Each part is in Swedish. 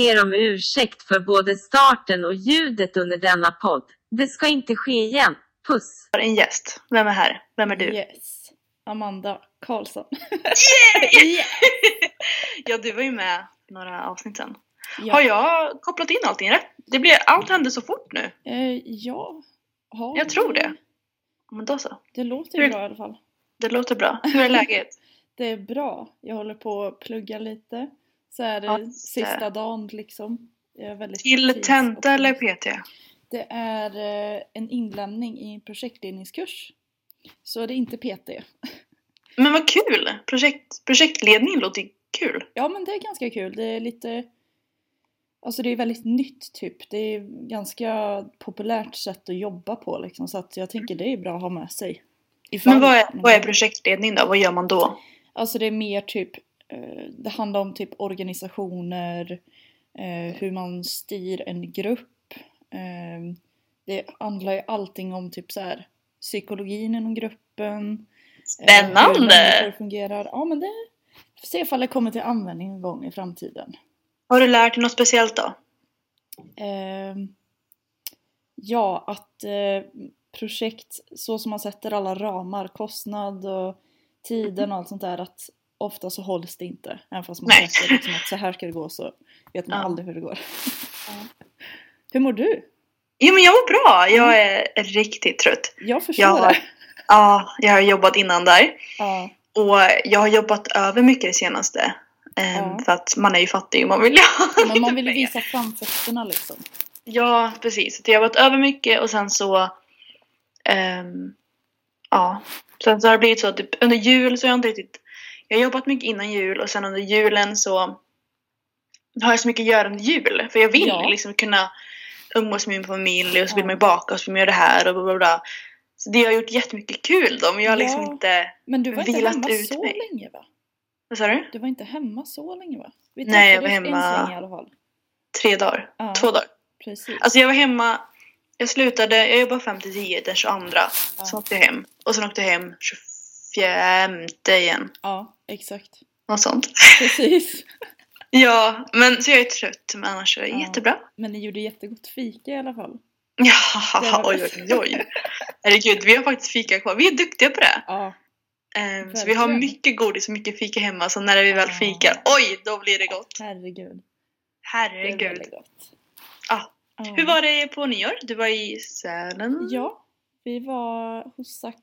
ber om ursäkt för både starten och ljudet under denna podd. Det ska inte ske igen. Puss! Har en gäst. Vem är här? Vem är du? Yes. Amanda Karlsson. Yay! Yeah! ja, du var ju med några avsnitt sen. Ja. Har jag kopplat in allting rätt? Det blir, allt händer så fort nu. Eh, ja. Har Jag tror det. Men då så. Det låter ju Hur- bra i alla fall. Det låter bra. Hur är läget? Det är bra. Jag håller på att plugga lite. Så är det Ja, sista dagen liksom. Till tenta eller PT? Det är eh, en inlämning i en projektledningskurs. Så det är inte PT. Men vad kul! Projekt, projektledning låter kul. Ja men det är ganska kul. Det är lite Alltså det är väldigt nytt typ. Det är ganska populärt sätt att jobba på liksom. Så att jag tänker det är bra att ha med sig. Ifall- Men vad är, vad är projektledning då? Vad gör man då? Alltså det är mer typ eh, Det handlar om typ organisationer eh, Hur man styr en grupp eh, Det handlar ju allting om typ så här Psykologin inom gruppen eh, Hur Spännande! människor fungerar. Ja men det Får se ifall det kommer till användning en gång i framtiden. Har du lärt dig något speciellt då? Ja, att eh, projekt, så som man sätter alla ramar, kostnad och tiden och allt sånt där, att ofta så hålls det inte. Även fast man sätter liksom att så här ska det gå så vet man Ja. aldrig hur det går. Hur mår du? Jo men jag mår bra. Jag är riktigt trött. Jag förstår Jag har, det. ja, jag har jobbat innan där. Ja, Och jag har jobbat över mycket det senaste. Ja. För att man är ju fattig och man vill ju ha men man vill ju visa framfötterna liksom. Ja, precis. Jag har jobbat över mycket och sen så... ehm, ja. Sen så har det blivit så att typ, under jul så har jag inte riktigt... Jag har jobbat mycket innan jul och sen under julen så har jag så mycket att göra under jul. För jag vill Ja. liksom kunna umgås med min familj och så vill man ju baka och så vill man göra det här och bla bla bla. Så det har gjort jättemycket kul då men jag har liksom Ja. inte... Men du var inte hemma så mig. länge va? Vad sa du? Du var inte hemma så länge va? Vi Nej, jag var hemma-. Tre dagar? Ja, Två dagar? precis. Alltså jag var hemma, jag slutade, jag jobbade 5 till 10 den 22. Ja. Sen åkte jag hem. Och sen åkte jag hem 25 igen. Ja, exakt. Något sånt. Precis. Ja, men så jag är trött men annars är det Ja. jättebra. Men ni gjorde jättegott fika i alla fall. Ja, Det oj oj oj. Herregud, vi har faktiskt fika kvar. Vi är duktiga på det. Ja, Ehm, så vi har mycket godis och mycket fika hemma. Så när vi väl Ja. fikar, oj, då blir det gott. herregud. Det Herregud. väldigt gott. Ah, Ja. Hur var det på nyår? Du var i Sälen? Ja, vi var hos Sax.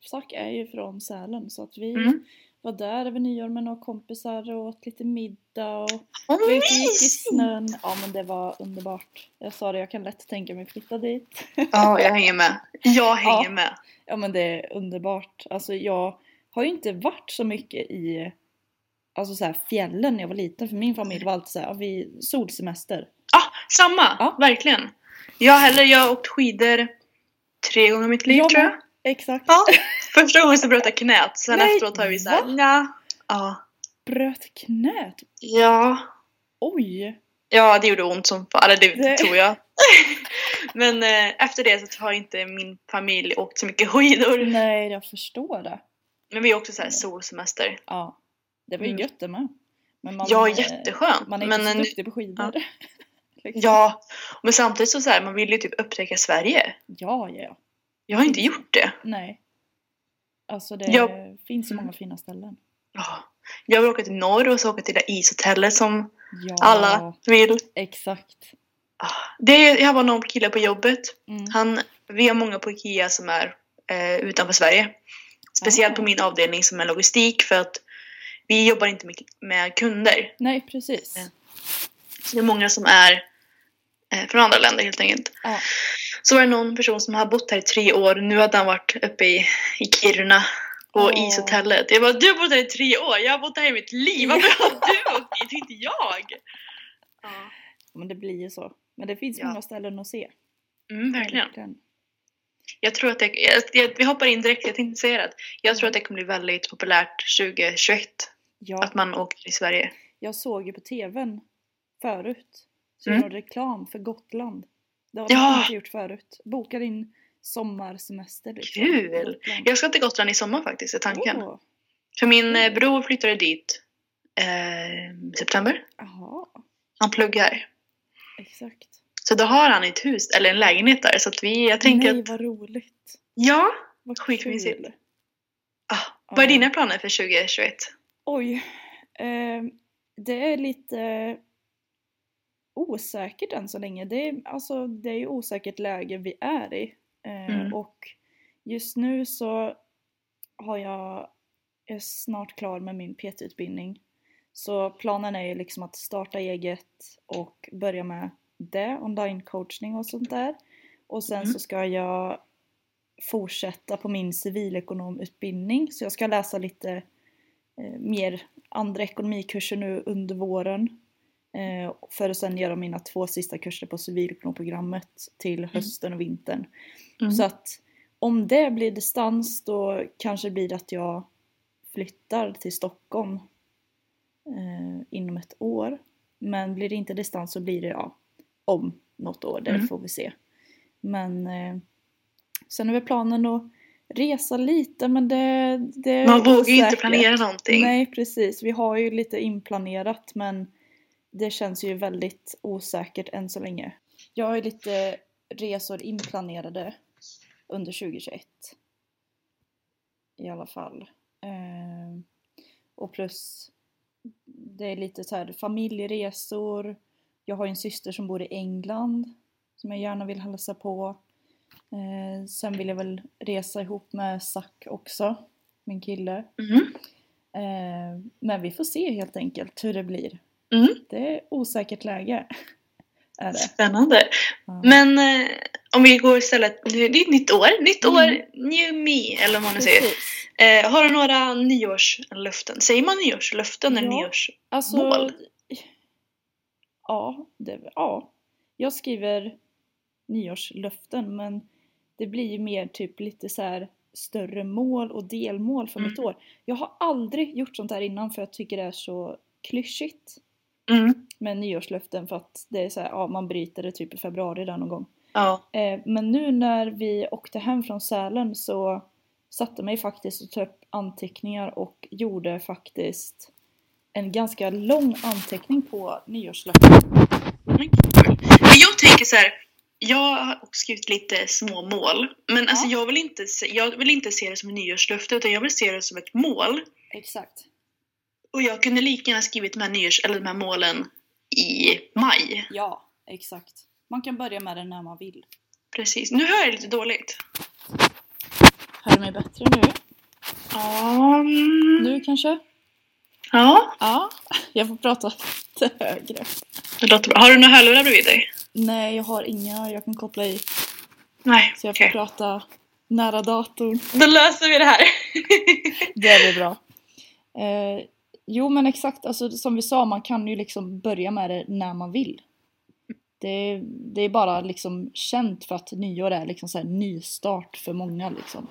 Sax är ju från Sälen så att vi Mm. var där över nyår med några kompisar och åt lite middag och Åh, vi gick i snön. Ja men det var underbart. Jag sa det, jag kan lätt tänka mig flytta dit. Ja, jag hänger med. Jag hänger Ja. med. Ja men det är underbart. Alltså jag har ju inte varit så mycket i Alltså så här, fjällen när jag var liten för min familj var alltid så här, vi solsemester. Ah, samma! Ja. Verkligen. Jag heller, jag har åkt skidor tre gånger i mitt liv Jag tror jag. Exakt. Ja. Första gången så bröt jag knät, sen Nej, efteråt har vi såhär, nja. Ja. Bröt knät. Ja. Oj. Ja, det gjorde ont som fan. Eller det, Det- tror jag. Men eh, efter det så har inte min familj åkt så mycket skidor. Nej, jag förstår det. Men vi är också såhär solsemester. Ja. Det var ju Mm. gött det med. Men man, Ja, eh, jätteskönt. Man är men, inte så eh, duktig på skidor. Liksom. Ja, men samtidigt så, så här, man vill ju typ upptäcka Sverige. ja, ja, ja. Jag har inte gjort det. Nej. Alltså det Jag- finns så många fina ställen. Ja. Jag vill åka till norr och så åka till det ishotellet som Ja, alla vill. exakt. Ah, Det jag var någon kille på jobbet. Mm. Han, vi har många på IKEA som är eh, utanför Sverige. Speciellt Ah. på min avdelning som är logistik för att vi jobbar inte med, med kunder. Nej, precis. Ja. Så det är många som är eh, från andra länder helt enkelt. Ja. Så var det någon person som har bott här i tre år. Nu hade han varit uppe i, i Kiruna på Åh. ishotellet. Jag bara, du har bott här i tre år, jag har bott här i mitt liv. Varför har du åkt dit, inte jag? Ja. Men det blir ju så. Men det finns Ja. många ställen att se. Mm, verkligen. Jag tror att det, jag, jag, vi hoppar in direkt, jag tänkte säga det. Jag tror att det kommer bli väldigt populärt 2021. Ja, Att man åker till Sverige. jag såg ju på tvn förut. Så Mm. mm. reklam för Gotland. Det har Ja. de inte gjort förut. Boka din sommarsemester liksom. Kul! Jag ska till Gotland i sommar faktiskt, är tanken. Åh, För min eh, bror flyttade dit eh, september. Jaha. Han pluggar. Exakt. Så då har han ett hus, eller en lägenhet där. Så att vi, jag tänker Nej, att, vad roligt. ja. Vad Skitmysigt. Ah, vad är Ja. dina planer för 2021? Oj. Eh, det är lite osäkert än så länge. Det är, alltså, det är ju osäkert läge vi är i. Eh, Mm. Och just nu så har jag, är snart klar med min PT-utbildning. Så planen är ju liksom att starta eget och börja med det, online-coachning och sånt där. Och sen Mm. så ska jag fortsätta på min civilekonomutbildning. Så jag ska läsa lite eh, mer andra ekonomikurser nu under våren. Eh, för att sen göra mina två sista kurser på civilekonomprogrammet till hösten och vintern. Mm. Så att om det blir distans då kanske det blir att jag flyttar till Stockholm eh, inom ett år. Men blir det inte distans så blir det ja, om något år, det Mm. får vi se. Men eh, sen är väl planen att resa lite men det, det Man vågar ju inte planera någonting. Nej precis, vi har ju lite inplanerat men det känns ju väldigt osäkert än så länge. Jag har ju lite resor inplanerade under 2021. I alla fall. Ehm, och plus det är lite så här familjeresor. Jag har ju en syster som bor i England som jag gärna vill hälsa på. Eh, sen vill jag väl resa ihop med Zack också, min kille. Mm. Eh, men vi får se helt enkelt hur det blir. Mm. Det är osäkert läge. är det. Spännande. Ja. Men eh, om vi går istället, det är ett nytt år, nytt Mm. år, new me eller vad man säger. Precis. Eh, har du några nyårslöften? Säger man nyårslöften eller Ja. nyårs... Alltså, Mål? Ja, det, ja, jag skriver nyårslöften men det blir ju mer typ lite så här större mål och delmål för mitt Mm. år. Jag har aldrig gjort sånt här innan för jag tycker det är så klyschigt Mm. med nyårslöften för att det är så här, ja man bryter det typ i februari där någon gång. Ja. Eh, men nu när vi åkte hem från Sälen så satte mig faktiskt och tog upp anteckningar och gjorde faktiskt en ganska lång anteckning på nyårslöften. Men jag tänker så här. Jag har också skrivit lite små mål. Men alltså Ja. jag, vill inte se, jag vill inte se det som en nyårslöfte utan jag vill se det som ett mål. Exakt. Och jag kunde lika gärna skrivit de här, nyårs, eller de här målen i maj. Ja, exakt. Man kan börja med det när man vill. Precis. Nu hör jag lite dåligt. Hör du mig bättre nu? Ja. mm. Nu kanske? Ja, Ja. Jag får prata lite högre. det låter bra. Har du några hörlurar bredvid dig? Nej, jag har inga jag kan koppla i. Nej, Så jag får prata nära datorn. Då löser vi det här. Det blir bra. Eh, jo men exakt, alltså, som vi sa, man kan ju liksom börja med det när man vill. Det, det är bara liksom känt för att nyår är liksom så här nystart för många liksom.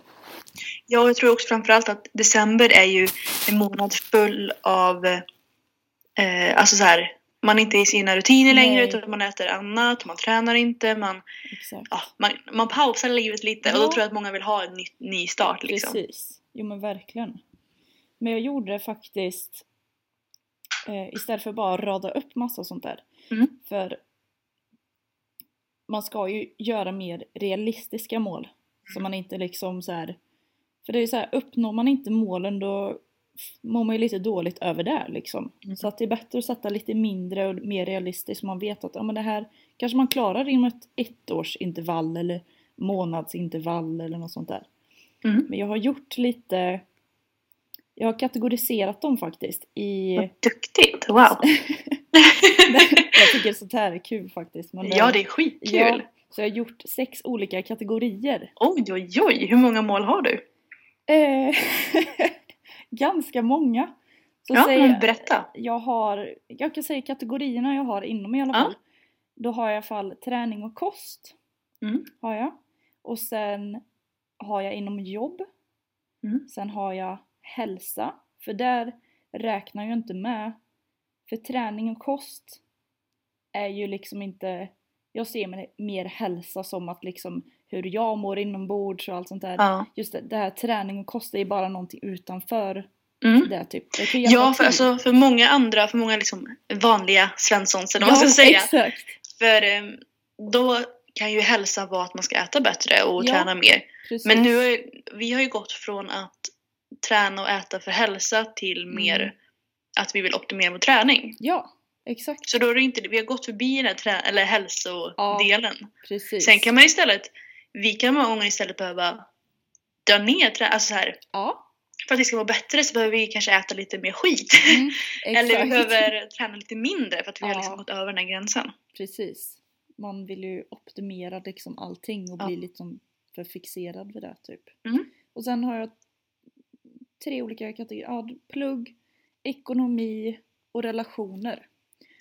Ja, jag tror också framförallt att december är ju en månad full av eh, alltså så här, man är inte i sina rutiner längre Nej. utan man äter annat, man tränar inte, man, ja, man, man pausar livet lite och då Ja. tror jag att många vill ha en ny, ny start liksom. Precis. Jo men verkligen. Men jag gjorde det faktiskt eh, istället för bara rada upp massa sånt där. Mm. För man ska ju göra mer realistiska mål. Så man inte liksom så här. För det är ju så här, uppnår man inte målen då mår man ju lite dåligt över det liksom. Mm. Så att det är bättre att sätta lite mindre och mer realistiskt så man vet att ja, men det här kanske man klarar inom ett ettårsintervall eller månadsintervall eller något sånt där. Mm. Men jag har gjort lite Jag har kategoriserat dem faktiskt i Vad duktigt, wow! Jag tycker sånt här är kul faktiskt. Men ja, det är skitkul! Ja, så jag har gjort sex olika kategorier. Oj, oj, oj! Hur många mål har du? Eh, ganska många. Så Ja, säg, men berätta! jag har, jag kan säga kategorierna jag har inom i alla Ja. fall. Då har jag i alla fall träning och kost. Mm. Har jag. Och sen har jag inom jobb. Mm. Sen har jag hälsa. För där räknar jag inte med. För träning och kost är ju liksom inte jag ser mer- hälsa som att liksom hur jag mår inombords och allt sånt där. Ja. Just det, det här träning och kost är ju bara någonting utanför Mm. Det, typ. det Ja, för, alltså, för många andra, för många liksom vanliga svenssons eller vad man ska säga. exakt. För eh, då kan ju hälsa vara att man ska äta bättre och Ja, träna mer. Precis. Men nu vi har ju gått från att träna och äta för hälsa till Mm. mer att vi vill optimera vår träning. Ja, exakt. Så då är det inte, vi har gått förbi den här trä- eller hälsodelen. Precis. Sen kan man istället, vi kan många gånger istället behöva dra ner trä- alltså så här, Ja, för att vi ska må bättre så behöver vi kanske äta lite mer skit. mm, Eller vi behöver träna lite mindre för att vi har Ja. liksom gått över den här gränsen. Precis. Man vill ju optimera liksom allting och Ja. bli liksom för fixerad vid det typ. Mm. Och sen har jag tre olika kategorier. Ja, plugg, ekonomi och relationer.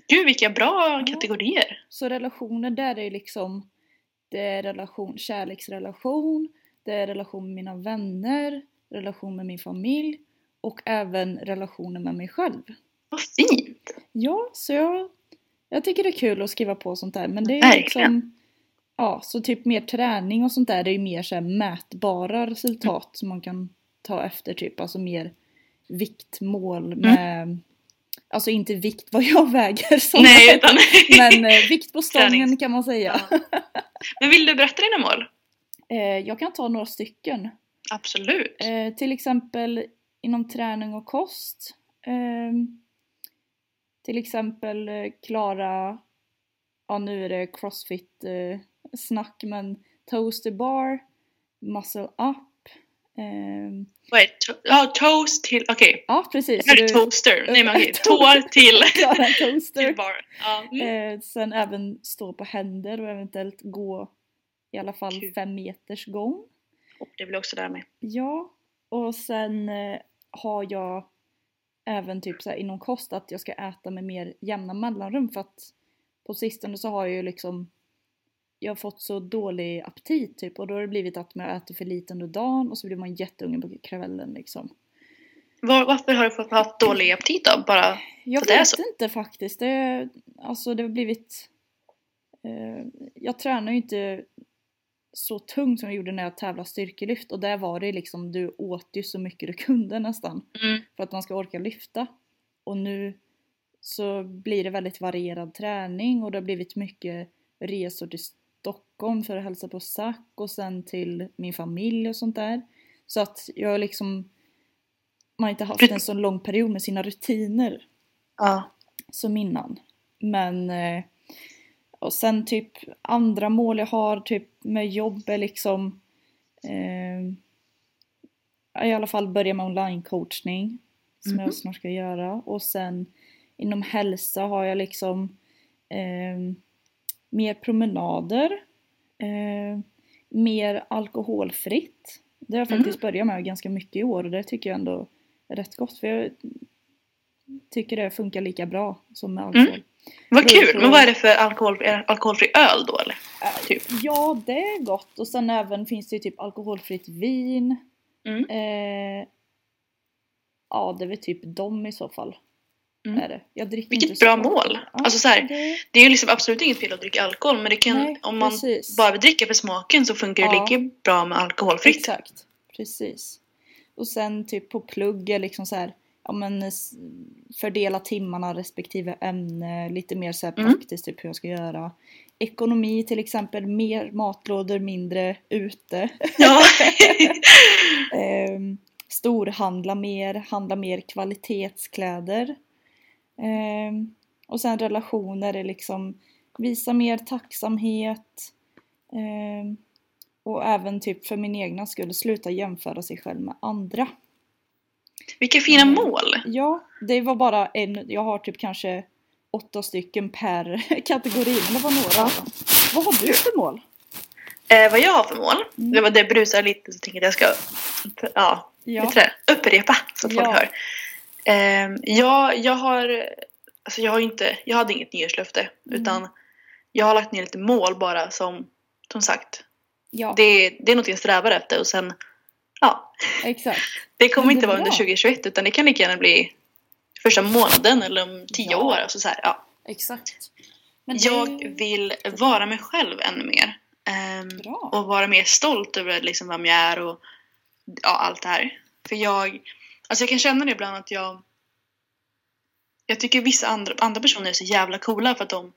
Gud vilka bra Ja. kategorier! Så relationer där är liksom det är relation, kärleksrelation, det är relation med mina vänner, relation med min familj och även relationer med mig själv. Vad fint! Ja, så jag, jag tycker det är kul att skriva på sånt där men det är Verkligen. liksom Ja, så typ mer träning och sånt där det är ju mer så mätbara resultat som man kan ta efter typ, alltså mer viktmål Mm. med Alltså inte vikt vad jag väger som Nej, utan... men eh, vikt på stången kan man säga. Ja. Men vill du berätta dina mål? Eh, jag kan ta några stycken. Absolut. Eh, till exempel inom träning och kost. Ehm, till exempel eh, klara, ja nu är det crossfit eh, snack men toaster bar, muscle up. Ehm, Vad är to- ja, toast till, okej. ja precis. Det här är toaster. Nej men okej, tår till, toaster. till bar. Ja. Mm. Eh, sen även stå på händer och eventuellt gå i alla fall Kul. fem meters gång. Och det vill jag också lära mig. Ja, och sen eh, har jag även typ så här inom kost att jag ska äta med mer jämna mellanrum för att på sistone så har jag ju liksom jag har fått så dålig aptit typ och då har det blivit att man äter för lite under dagen och så blir man jätteungen på kvällen liksom. Var, varför har du fått haft dålig aptit då? Bara, Jag det vet så? inte faktiskt. Det, alltså det har blivit... Eh, jag tränar ju inte så tungt som jag gjorde när jag tävlade styrkelyft och där var det liksom, du åt ju så mycket du kunde nästan mm, för att man ska orka lyfta. Och nu så blir det väldigt varierad träning och det har blivit mycket resor till Stockholm för att hälsa på Zack och sen till min familj och sånt där. Så att jag liksom man har inte haft en så lång period med sina rutiner ja. som innan. Men eh, och sen typ andra mål jag har typ med jobb är liksom eh, i alla fall börja med online-coachning som Mhm. jag snart ska göra och sen inom hälsa har jag liksom eh, mer promenader eh, mer alkoholfritt det har jag Mm. faktiskt börjat med ganska mycket i år och det tycker jag ändå är rätt gott för jag tycker det funkar lika bra som med Mm. alkohol. Vad Beror kul! på- Men vad är det för alkohol, det alkoholfri öl då eller? Äh, Typ. Ja, det är gott. Och sen även finns det ju typ alkoholfritt vin. Mm. Eh, ja, det är väl typ dem i så fall. Mm. Är det. Jag dricker Vilket inte så bra ofta. mål. Ja, Alltså så här, det, Det är ju liksom absolut inget fel att dricka alkohol men det kan, Nej, om man precis. bara vill dricka för smaken så funkar det Ja. lika bra med alkoholfritt. Exakt, precis. Och sen typ på plugg är liksom så här, ja men fördela timmarna respektive ämne, lite mer så Mm. praktiskt typ hur jag ska göra. Ekonomi till exempel, mer matlådor, mindre ute. Ja. Ehm, storhandla mer, handla mer kvalitetskläder. Ehm, och sen relationer är liksom visa mer tacksamhet. Ehm, och även typ för min egna skull sluta jämföra sig själv med andra. Vilka fina Mm. mål! Ja, det var bara en, jag har typ kanske åtta stycken per kategori, men det var några. Vad har du för mål? Eh, vad jag har för mål, Mm. det var det brusar lite så jag tänker att jag ska ja, Ja, det? upprepa så att folk Ja. hör. Eh, jag, jag har, alltså jag har inte, jag hade inget nyårslöfte Mm. utan jag har lagt ner lite mål bara som, som sagt, ja det, det är något jag strävar efter och sen, ja, exakt. det kommer det inte vara under bra. 2021 utan det kan lika gärna bli första månaden eller om tio Ja. år. Alltså så här, ja. Exakt. Men det- Jag vill vara mig själv ännu mer. Ehm, Bra. och vara mer stolt över liksom vem jag är och ja, allt det här. För jag Alltså jag kan känna det ibland att jag... Jag tycker vissa andra, andra personer är så jävla coola för att de...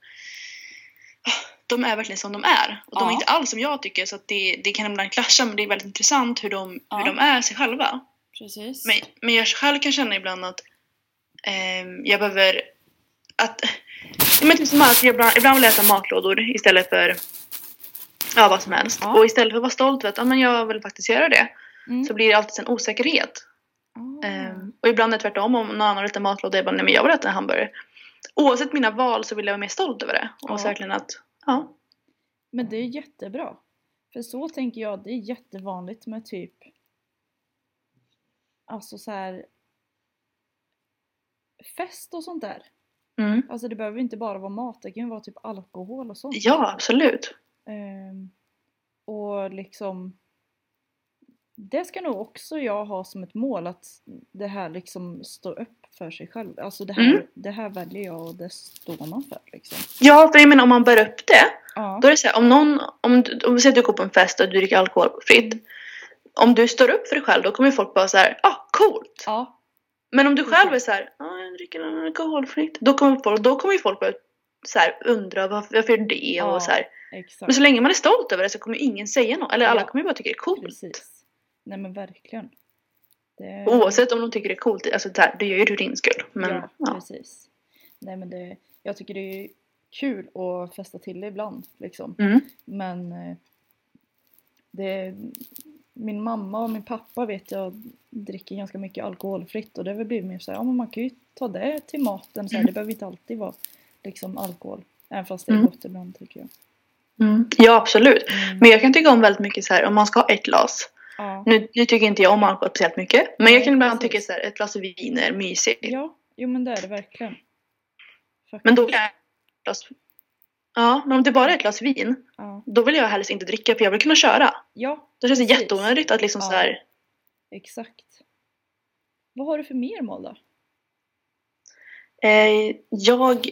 De är verkligen som de är. Och de Ja. är inte alls som jag tycker så att det, det kan ibland klascha men det är väldigt intressant hur de, Ja. hur de är sig själva. Precis. Men, men jag själv kan känna ibland att ehm, jag behöver att men typ som att jag ibland, ibland vill äta matlådor istället för ja, vad som helst. Ja. Och istället för att vara stolt över att ja, men jag vill faktiskt göra det Mm. så blir det alltid en osäkerhet. Ah. Ehm, och ibland är det tvärtom om någon annan vill äta matlåda jag bara nej men jag vill äta en hamburgare. Oavsett mina val så vill jag vara mer stolt över det. Och Ja. verkligen att ja. Men det är jättebra. För så tänker jag, det är jättevanligt med typ Alltså så här Fest och sånt där. Mm. Alltså det behöver inte bara vara mat, det kan ju vara typ alkohol och sånt. Ja absolut. Ehm, och liksom Det ska nog också jag ha som ett mål att det här liksom står upp för sig själv. Alltså det här, Mm. det här väljer jag och det står man för liksom. Ja för jag menar om man bär upp det Ja. Då är det så här, om någon, om, om vi säger att du går på en fest och du dricker alkoholfritt. Om du står upp för dig själv då kommer folk bara så här, ah coolt. Ja, Men om du själv är så här, ah, jag dricker alkoholfritt. Då kommer folk, då kommer ju folk börja så här, undra varför, varför är det Ja. och så här. exakt. Men så länge man är stolt över det så kommer ingen säga något. Eller alla Ja. kommer ju bara tycka det är coolt. Precis. Nej men verkligen. Det... Oavsett om de tycker det är coolt, alltså så här, det gör ju du din skull. Men ja, ja. precis. Nej men det, jag tycker det är kul att festa till det ibland liksom. Mm. Men eh, det, min mamma och min pappa vet jag dricker ganska mycket alkoholfritt och det har väl blivit mer såhär, ja men man kan ju ta det till maten så här, Mm. det behöver inte alltid vara liksom alkohol. Även fast det är Mm. gott ibland tycker jag. Mm. Ja absolut. Mm. Men jag kan tycka om väldigt mycket så här om man ska ha ett glas. Ja. Nu, nu tycker inte jag om alkohol speciellt mycket. Men jag kan ibland tycka så här, ett glas vin är mysigt. ja, jo men det är det verkligen. Men då Faktiskt. jag ett glas... Ja, men om det bara är ett glas vin, Ja, då vill jag helst inte dricka för jag vill kunna köra. ja Då känns det Precis. jätteonödigt att liksom Ja. så här... exakt. Vad har du för mer mål då? Eh, jag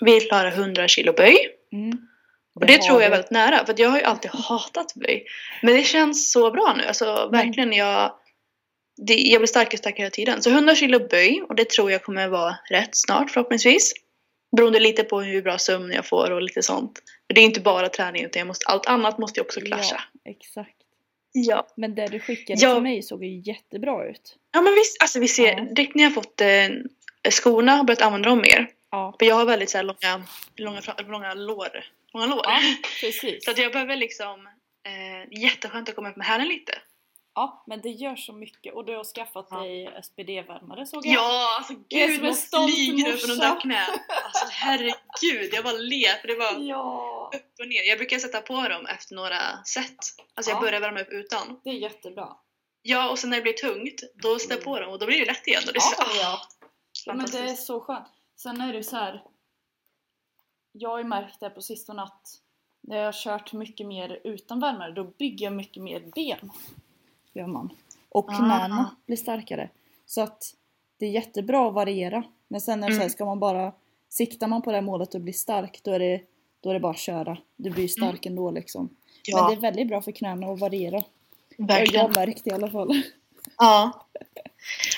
vill klara 100 kilo böj. Mm. Och det har tror jag är väldigt nära, för jag har ju alltid hatat böj. Men det känns så bra nu, alltså verkligen jag... Det, jag blir starkare och starkare hela tiden. Så 100 kilo böj, och det tror jag kommer vara rätt snart förhoppningsvis. Beroende lite på hur bra sömn jag får och lite sånt. För det är inte bara träning, utan jag måste, allt annat måste ju också klascha. Ja, exakt. Ja. Men det du skickade Ja. till mig såg ju jättebra ut. Ja men visst, alltså vi ser, Ja. direkt när jag fått eh, skorna har börjat använda dem mer. Ja, För jag har väldigt så här långa, långa, långa lår. Långa lår. ja. Så att jag behöver liksom, eh, jätteskönt att komma upp med hälen lite. Ja, men det gör så mycket. Och du har skaffat Ja. dig SPD-värmare såg jag. Ja, alltså gud stolt flyger över de där knä. Alltså herregud, jag bara ler för det var Ja, upp och ner. Jag brukar sätta på dem efter några set. Alltså jag Ja. börjar värma upp utan. det är jättebra. Ja, och sen när det blir tungt, då sätter jag på dem och då blir det lätt igen. Och det är så, Ja, ah, ja. ja men det är så skönt. Sen är det så här. Jag har ju märkt det på sistone att när jag har kört mycket mer utan värmare då bygger jag mycket mer ben. Gör man. Och Ah. knäna blir starkare. Så att det är jättebra att variera. Men sen är det så här, Mm. ska man bara Siktar man på det här målet och blir stark då är det, då är det bara att köra. Du blir ju stark ändå liksom. Men Ja, det är väldigt bra för knäna att variera. verkligen. Jag har märkt det i alla fall. Ja.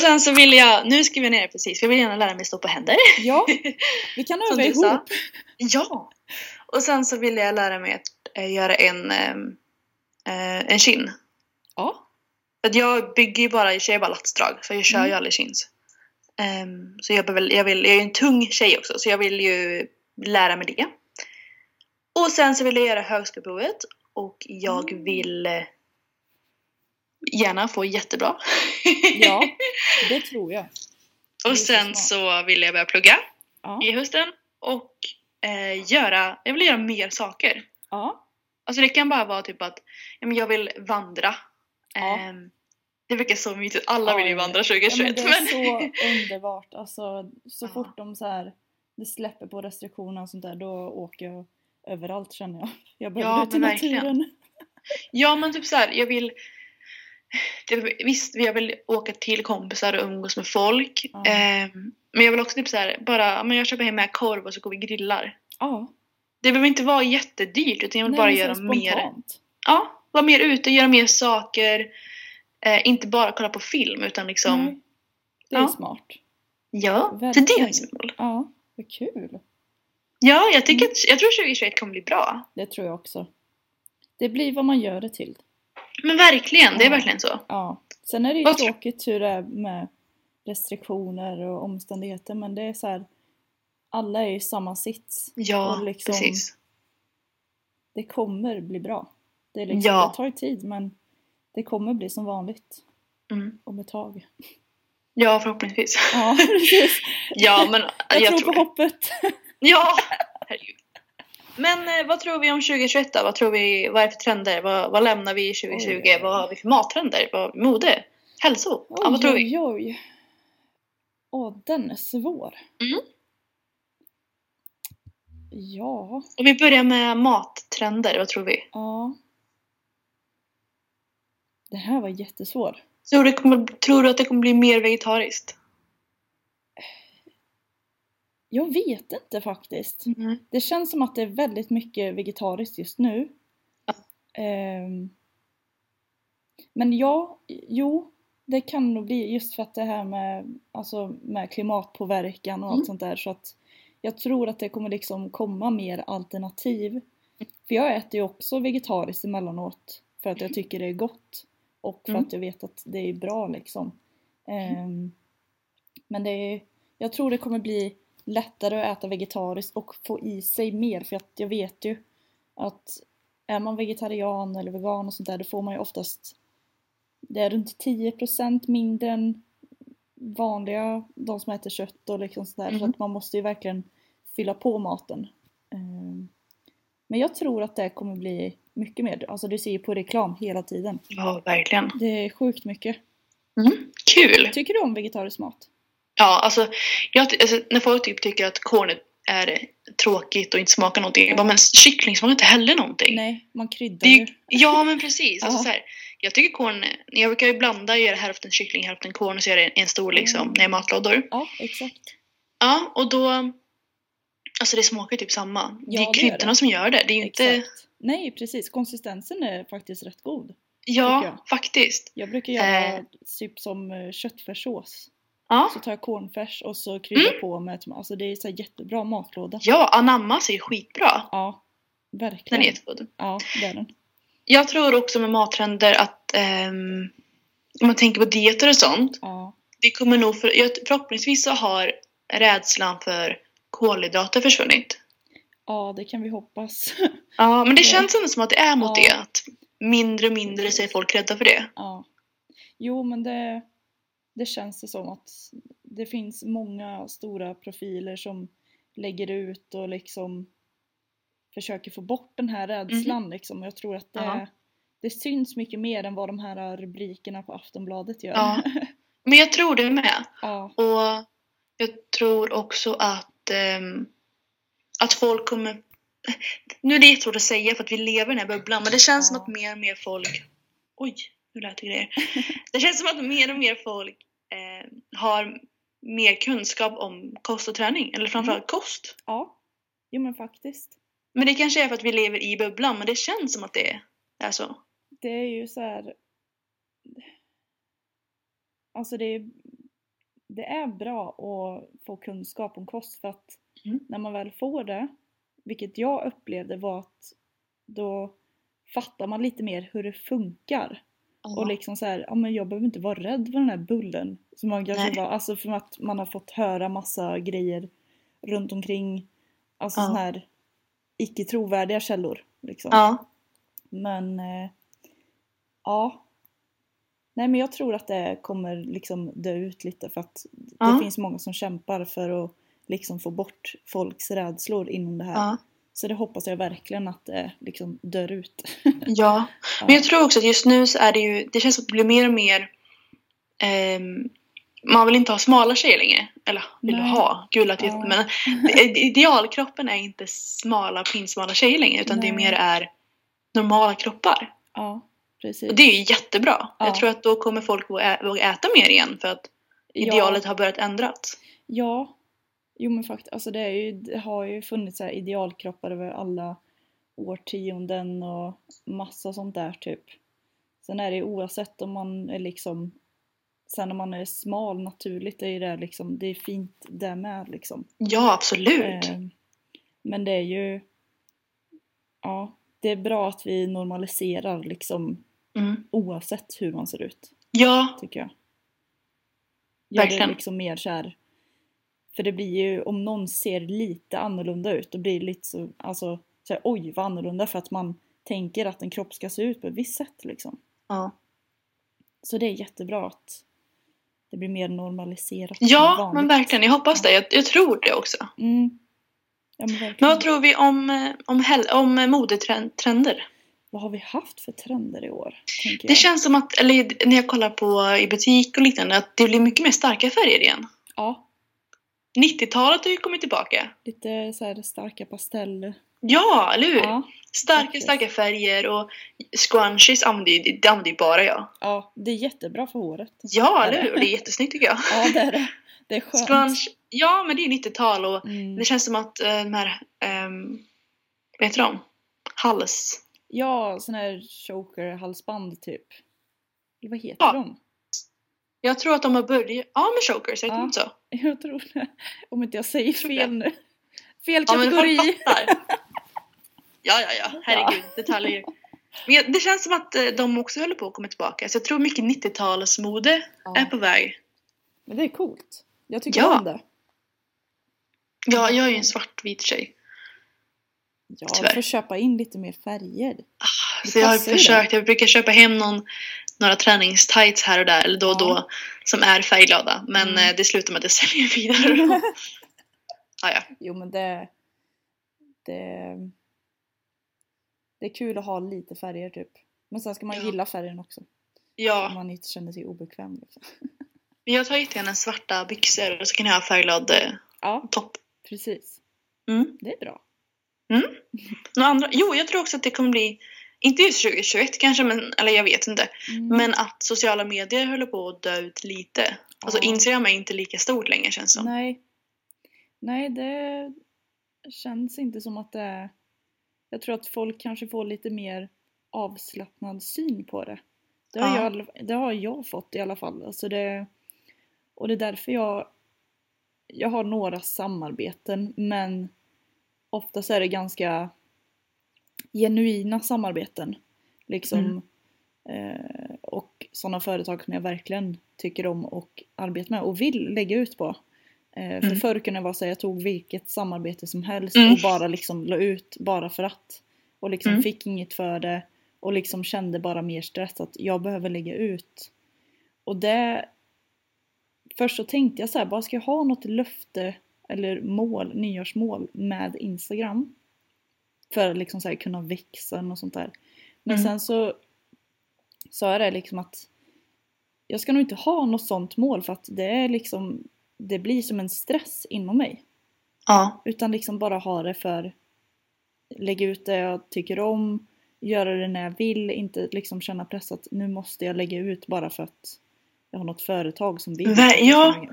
Sen så vill jag, nu skriver jag ner det precis, jag vill gärna lära mig stå på händer. Ja, vi kan öva du sa. ihop. Ja! Och sen så vill jag lära mig att eh, göra en, eh, en kin. Ja. För att jag bygger ju bara, jag kör ju bara latsdrag, för jag kör ju Mm. aldrig chins. Ehm, så jag, behöver, jag, vill, jag är ju en tung tjej också, så jag vill ju lära mig det. Och sen så vill jag göra högskoleprovet och jag Mm. vill eh, gärna få jättebra. Ja, det tror jag. det och så sen smart. så vill jag börja plugga Ja. i hösten och eh, göra, jag vill göra mer saker. Ja. Alltså det kan bara vara typ att ja, jag vill vandra. Ja. Ehm, det verkar så mysigt, alla Ja, vill ju ja. vandra ja 2021. men det är men- så underbart. Alltså, så Ja. fort de så här, det släpper på restriktioner och sånt där, då åker jag överallt känner jag. Jag behöver Ja, ut i verkligen. naturen. Ja men typ så här, jag vill det, Visst, jag vill åka till kompisar och umgås med folk. Ja. Ehm, men jag vill också typ så här, bara, men jag köper hem med korv och så går vi grillar. Ja, Det behöver inte vara jättedyrt utan jag vill nej, bara göra mer. Ja, vara mer ute, göra mer saker. Eh, inte bara kolla på film utan liksom, Nej, det är Ja. smart. ja, så det är mitt mål. Ja, vad kul. Ja, jag, tycker att, jag tror 2021 kommer bli bra. Det tror jag också. Det blir vad man gör det till. Men verkligen, det är verkligen så. Ja. Sen är det ju Vad tråkigt hur det är med restriktioner och omständigheter men det är så här. Alla är i samma sits. Ja, liksom- precis. Det kommer bli bra. Det, är liksom, Ja. det tar tid men det kommer bli som vanligt Mm. om ett tag. Ja, förhoppningsvis. Ja, precis. Ja, men Jag, jag, tror tror på det. hoppet. Ja, herregud. Men eh, vad tror vi om 2021 då? Vad tror vi, vad är det för trender? Vad, vad lämnar vi 2020? Oj, oj, oj. Vad har vi för mattrender? Vad, mode? Hälso? ja, vad tror vi? Oj, oj. Åh, den är svår. Mm. Ja, Och vi börjar med mattrender, vad tror vi? ja. Det här var jättesvår. Tror du, kommer, tror du att det kommer bli mer vegetariskt? Jag vet inte faktiskt. Mm. Det känns som att det är väldigt mycket vegetariskt just nu. Ehm, men ja, jo, det kan nog bli just för att det här med, alltså, med klimatpåverkan och Mm. allt sånt där. Så att jag tror att det kommer liksom komma mer alternativ. För jag äter ju också vegetariskt emellanåt för att jag tycker det är gott. Och för Mm. att jag vet att det är bra liksom. Ehm, men det är, jag tror det kommer bli lättare att äta vegetariskt och få i sig mer för att jag vet ju att är man vegetarian eller vegan och sånt där då får man ju oftast det är runt 10% mindre än vanliga, de som äter kött och liksom sådär så Mhm. att man måste ju verkligen fylla på maten. Ehm, Men jag tror att det kommer bli mycket mer, alltså du ser ju på reklam hela tiden. Ja, verkligen. Det är sjukt mycket. Mm. Kul! Tycker du om vegetarisk mat? Ja, alltså, jag, alltså när folk typ tycker att korn är tråkigt och inte smakar någonting. Jag bara, men kyckling smakar inte heller någonting. Nej, man kryddar ju. ja, men precis. Alltså, så här, jag tycker korn, jag brukar ju blanda, göra hälften kyckling, hälften korn och så gör jag en stor liksom, Mm. när jag matlådor. Ja, exakt. Ja, och då, alltså det smakar ju typ samma. Ja, det är kryddorna det. som gör det. Det är ju inte. Nej, precis. Konsistensen är faktiskt rätt god. ja, jag. faktiskt. Jag brukar göra Eh. typ som eh, köttfärssås. Ja. Så tar jag cornfärs och så kryddar Mm. på med tomat. Alltså det är så jättebra matlåda. Ja, anammas är skitbra. Ja, Den verkligen. är jättegod. Ja, det är den. Jag tror också med mattrender att ehm, om man tänker på dieter och sånt. Ja, Det kommer nog för, jag, förhoppningsvis så har rädslan för kolhydrater försvunnit. ja det kan vi hoppas. Ja, men det känns ändå som att det är mot Ja. det. Att mindre och mindre så är folk rädda för det. ja. Jo, men det, det känns det som att det finns många stora profiler som lägger ut och liksom försöker få bort den här rädslan liksom. Och Jag tror att det, Mhm. Ja. det syns mycket mer än vad de här rubrikerna på Aftonbladet gör. Ja. Men jag tror det med. ja. Och jag tror också att, ehm, att folk kommer... Nu är det jättesvårt att säga för att vi lever i den här bubblan men det känns som att mer och mer folk... Oj, lät det grejer. Det känns som att mer och mer folk eh, har mer kunskap om kost och träning. Eller framförallt kost. ja. Jo men faktiskt. Men det kanske är för att vi lever i bubblan men det känns som att det är så. Det är ju så här. Alltså det är, det är bra att få kunskap om kost för att Mm. när man väl får det, vilket jag upplevde var att då fattar man lite mer hur det funkar. Och liksom så här, ja men jag behöver inte vara rädd för den här bullen. Som man kanske Nej. var, alltså för att man har fått höra massa grejer runt omkring. Alltså Ja. sån här icke trovärdiga källor. Liksom. Ja. Men eh, ja. Nej men jag tror att det kommer liksom dö ut lite för att det finns många som kämpar för att liksom få bort folks rädslor inom det här. Ja. Så det hoppas jag verkligen att det liksom dör ut. ja. Ja. Men jag tror också att just nu så är det ju, det känns som att det blir mer och mer ehm, man vill inte ha smala tjejer längre. Eller vill Nej. ha, gud att Ja. men idealkroppen är inte smala pinsmala tjejer längre utan det Nej. mer är normala kroppar. Ja, precis. Och det är ju jättebra. Ja. Jag tror att då kommer folk våga äta mer igen för att idealet har börjat ändras. Ja, jo men faktiskt, alltså det, är ju, det har ju funnits så här idealkroppar över alla årtionden och massa sånt där typ. Sen är det ju oavsett om man är liksom Sen när man är smal naturligt är ju det liksom, det är fint det med liksom. Ja, absolut. Eh, men det är ju Ja, det är bra att vi normaliserar liksom Mm. oavsett hur man ser ut, Ja, tycker jag. Gör det Verkligen. liksom mer så här. För det blir ju, om någon ser lite annorlunda ut, då blir det lite så, alltså, så här, oj vad annorlunda för att man tänker att en kropp ska se ut på ett visst sätt liksom. ja. Så det är jättebra att det blir mer normaliserat. ja men verkligen. Jag hoppas det. Jag, jag tror det också. Mm. Ja, men. Men vad tror vi om, eh, om, om modetrender? Vad har vi haft för trender i år? Det känns som att, eller när jag kollar på i butik och liknande, att det blir mycket mer starka färger igen. Ja, 90-talet har ju kommit tillbaka. lite så här starka pasteller. Ja, eller hur? Ja, starka, faktiskt. starka färger och scrunchies använder ju det använder ju bara jag. ja, det är jättebra för håret. Ja, eller det? hur? Det är jättesnyggt tycker jag. Ja, det är det. Det är skönt. Scrunch, ja men det är 90-tal och Mm. det känns som att uh, de här, um, vad heter de? Hals. Ja, sån här choker-halsband typ. Eller vad heter Ja. de? Jag tror att de har börjat, ja med chokers, heter Ja. inte så? Jag tror det. Om inte jag säger tror fel nu. Fel Ja men kategori. folk fattar. Ja, ja, ja, herregud, detaljer. Men jag- det känns som att eh, de också håller på att komma tillbaka. Så jag tror mycket 90-talsmode Ja. är på väg. Men det är coolt. Jag tycker Ja. om det. Ja, jag är ju en svartvit tjej. Ja, Tyvärr. du får köpa in lite mer färger. Det Så jag har försökt, jag brukar köpa hem någon, några träningstights här och där, eller då och Ja. då, som är färgglada. Men Mm. eh, det slutar med att jag säljer vidare. ah, ja. Jo men det, det... Det är kul att ha lite färger typ. Men sen ska man Ja. gilla färgen också. Om ja, man inte känner sig obekväm. Liksom. men jag tar jättegärna svarta byxor och så kan jag ha färgglad eh, Ja, topp. precis. Mm. Det är bra. Några andra? Jo, jag tror också att det kommer bli, inte just 2021 kanske, men, eller jag vet inte. Mm. Men att sociala medier håller på att dö ut lite. Alltså Ja. Instagram är inte lika stort längre känns det som. Nej. Nej, det känns inte som att det är... Jag tror att folk kanske får lite mer avslappnad syn på det. Det har, Ja. jag, det har jag fått i alla fall. Alltså det, och det är därför jag... Jag har några samarbeten men oftast är det ganska genuina samarbeten. Liksom. Mm. Eh, och sådana företag som jag verkligen tycker om och arbetar med och vill lägga ut på. Eh, för Mm. förr kunde det vara så jag tog vilket samarbete som helst Mm. och bara liksom la ut bara för att. Och liksom Mm. fick inget för det och liksom kände bara mer stress att jag behöver lägga ut. Och det... Först så tänkte jag så här, bara ska jag ha något löfte eller mål, nyårsmål med Instagram? För att liksom så här kunna växa och sånt där. Men Mm. sen så sa jag det liksom att jag ska nog inte ha något sånt mål för att det är liksom det blir som en stress inom mig. Ja. Utan liksom bara ha det för lägga ut det jag tycker om, göra det när jag vill, inte liksom känna press att nu måste jag lägga ut bara för att jag har något företag som vill. Ja.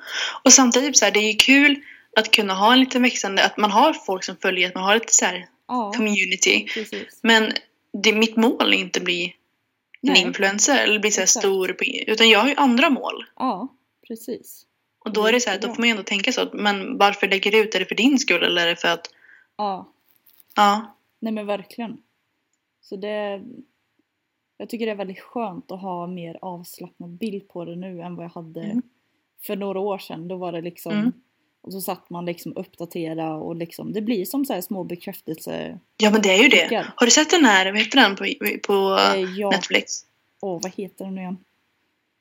Och samtidigt så här, det är ju kul att kunna ha en liten växande, att man har folk som följer, att man har ett så här Ja, community. precis. Men det, mitt mål är inte att bli en Nej. influencer eller bli så stor, utan jag har ju andra mål. Ja, precis. Och då är det så här, då får man ju ändå tänka så, att, men varför lägger du ut? Är det för din skull eller är det för att, Ja, ja, nej men verkligen. Så det... Jag tycker det är väldigt skönt att ha mer avslappnad bild på det nu än vad jag hade Mm. för några år sedan. Då var det liksom... Mm. Och så satt man liksom uppdatera och liksom... Det blir som så små bekräftelse... ja men det är ju det. Har du sett den här, vad heter den på, på Eh, ja, Netflix? åh vad heter den nu igen?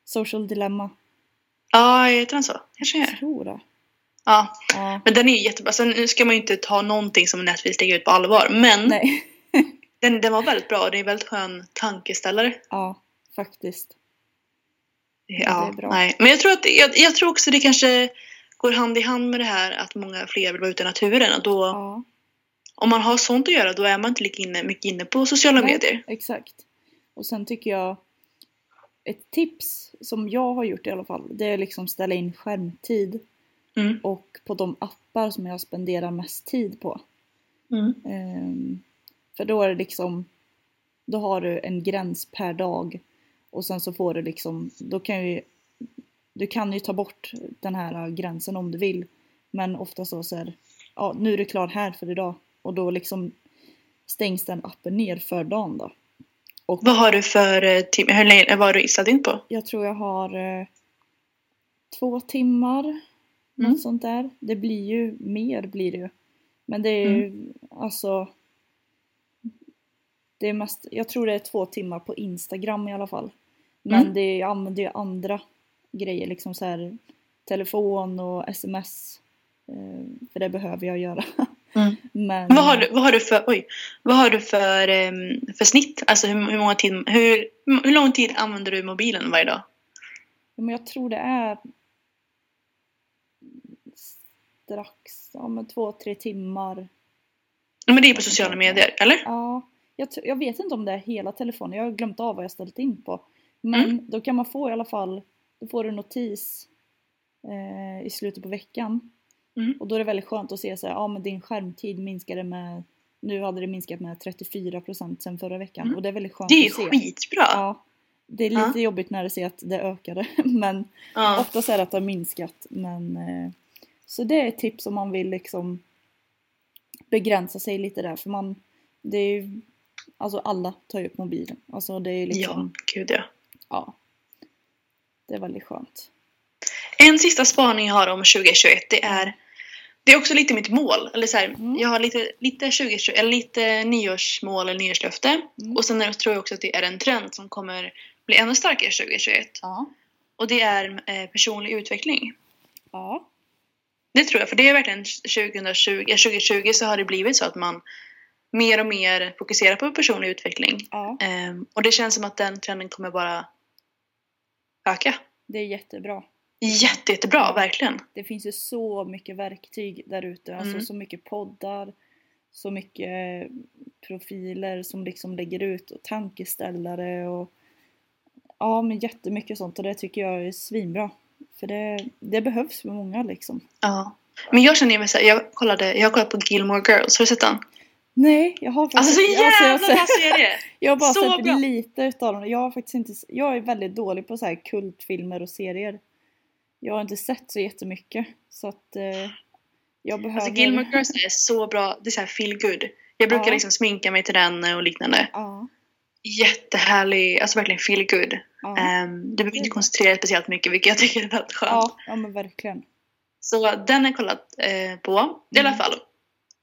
Social Dilemma. Ja, heter den så? Kanske. Jag tror det. Ja, Ja. men den är ju jättebra. Sen nu ska man ju inte ta någonting som Netflix lägger ut på allvar, men Nej. den, den var väldigt bra och det är en väldigt skön tankeställare. Ja, faktiskt. Ja, bra. Nej. Men jag tror, att, jag, jag tror också det kanske går hand i hand med det här att många fler vill vara ute i naturen och då Ja, om man har sånt att göra då är man inte lika inne, mycket inne på sociala Nej. medier. exakt. Och sen tycker jag ett tips som jag har gjort i alla fall, det är liksom ställa in skärmtid Mm. och på de appar som jag spenderar mest tid på. Mm. Ehm, för då är det liksom, då har du en gräns per dag Och sen så får du liksom, då kan ju, du kan ju ta bort den här gränsen om du vill. Men ofta så, så här, ja nu är du klar här för idag. Och då liksom stängs den appen ner för dagen då. Och Vad har du för eh, timme? Hur länge vad har du ställt in på? jag tror jag har eh, två timmar. Mm. Något sånt där. Det blir ju mer blir det ju. Men det är ju Mm. alltså det är mest, jag tror det är två timmar på Instagram i alla fall. Men Mm. det, jag använder ju andra grejer, liksom så här telefon och sms. eh, För det behöver jag göra. Mm. Men, Vad har du, vad har du för, oj, vad har du för, för snitt? Alltså hur, hur, många tid, hur, hur lång tid använder du mobilen varje dag? Men jag tror det är strax, ja men två, tre timmar. Men det är på sociala medier, eller? Ja, jag, jag vet inte om det är hela telefonen, jag har glömt av vad jag ställt in på. Men Mm. då kan man få i alla fall, då får du notis eh, i slutet på veckan. Mm. Och då är det väldigt skönt att se så här, ja men din skärmtid minskade med, nu hade det minskat med 34% sen förra veckan. Mm. Och det är väldigt skönt Det är att se. skitbra! Ja, det är lite Ja. jobbigt när du ser att det ökade, men Ja. Oftast är det att det har minskat men eh, Så det är ett tips om man vill liksom Begränsa sig lite där för man Det är ju Alltså alla tar ju upp mobilen. Alltså det är Ja, liksom gud ja. ja. Det är väldigt skönt. En sista spaning jag har om 2021 det är Det är också lite mitt mål. Eller så här, Mm. Jag har lite, lite, 2020, eller lite nyårsmål eller nyårslöfte. Mm. Och sen tror jag också att det är en trend som kommer bli ännu starkare 2021. Ja. Och det är eh, personlig utveckling. Ja. Det tror jag, för det är verkligen 2020, eh, 2020 så har det blivit så att man mer och mer fokuserar på personlig utveckling. Ja. Ehm, och det känns som att den trenden kommer bara öka. Det är jättebra. Jätte, jättebra, verkligen. Det finns ju så mycket verktyg där ute. Alltså Mm. så mycket poddar. Så mycket profiler som liksom lägger ut och tankeställare och Ja men jättemycket sånt och det tycker jag är svinbra. För det, det behövs för många liksom. Ja. Men jag känner mig såhär, jag kollade, jag kollat på Gilmore Girls, har du sett den? Nej, jag har faktiskt Alltså så alltså, jag, jävla har bra sett, serie! jag har bara så sett bra. lite utav dem. Jag har faktiskt inte, jag är väldigt dålig på så här kultfilmer och serier. Jag har inte sett så jättemycket. Så att eh, jag behöver... Alltså Gilmore Girls är så bra, det är såhär feel good. Jag brukar Ja. liksom sminka mig till den och liknande. Ja, Jättehärlig, alltså verkligen feel good. ja, Ehm, du behöver inte koncentrera dig speciellt mycket vilket jag tycker är väldigt skönt. ja, ja men verkligen. Så den har jag kollat eh, på. I alla Mm. fall.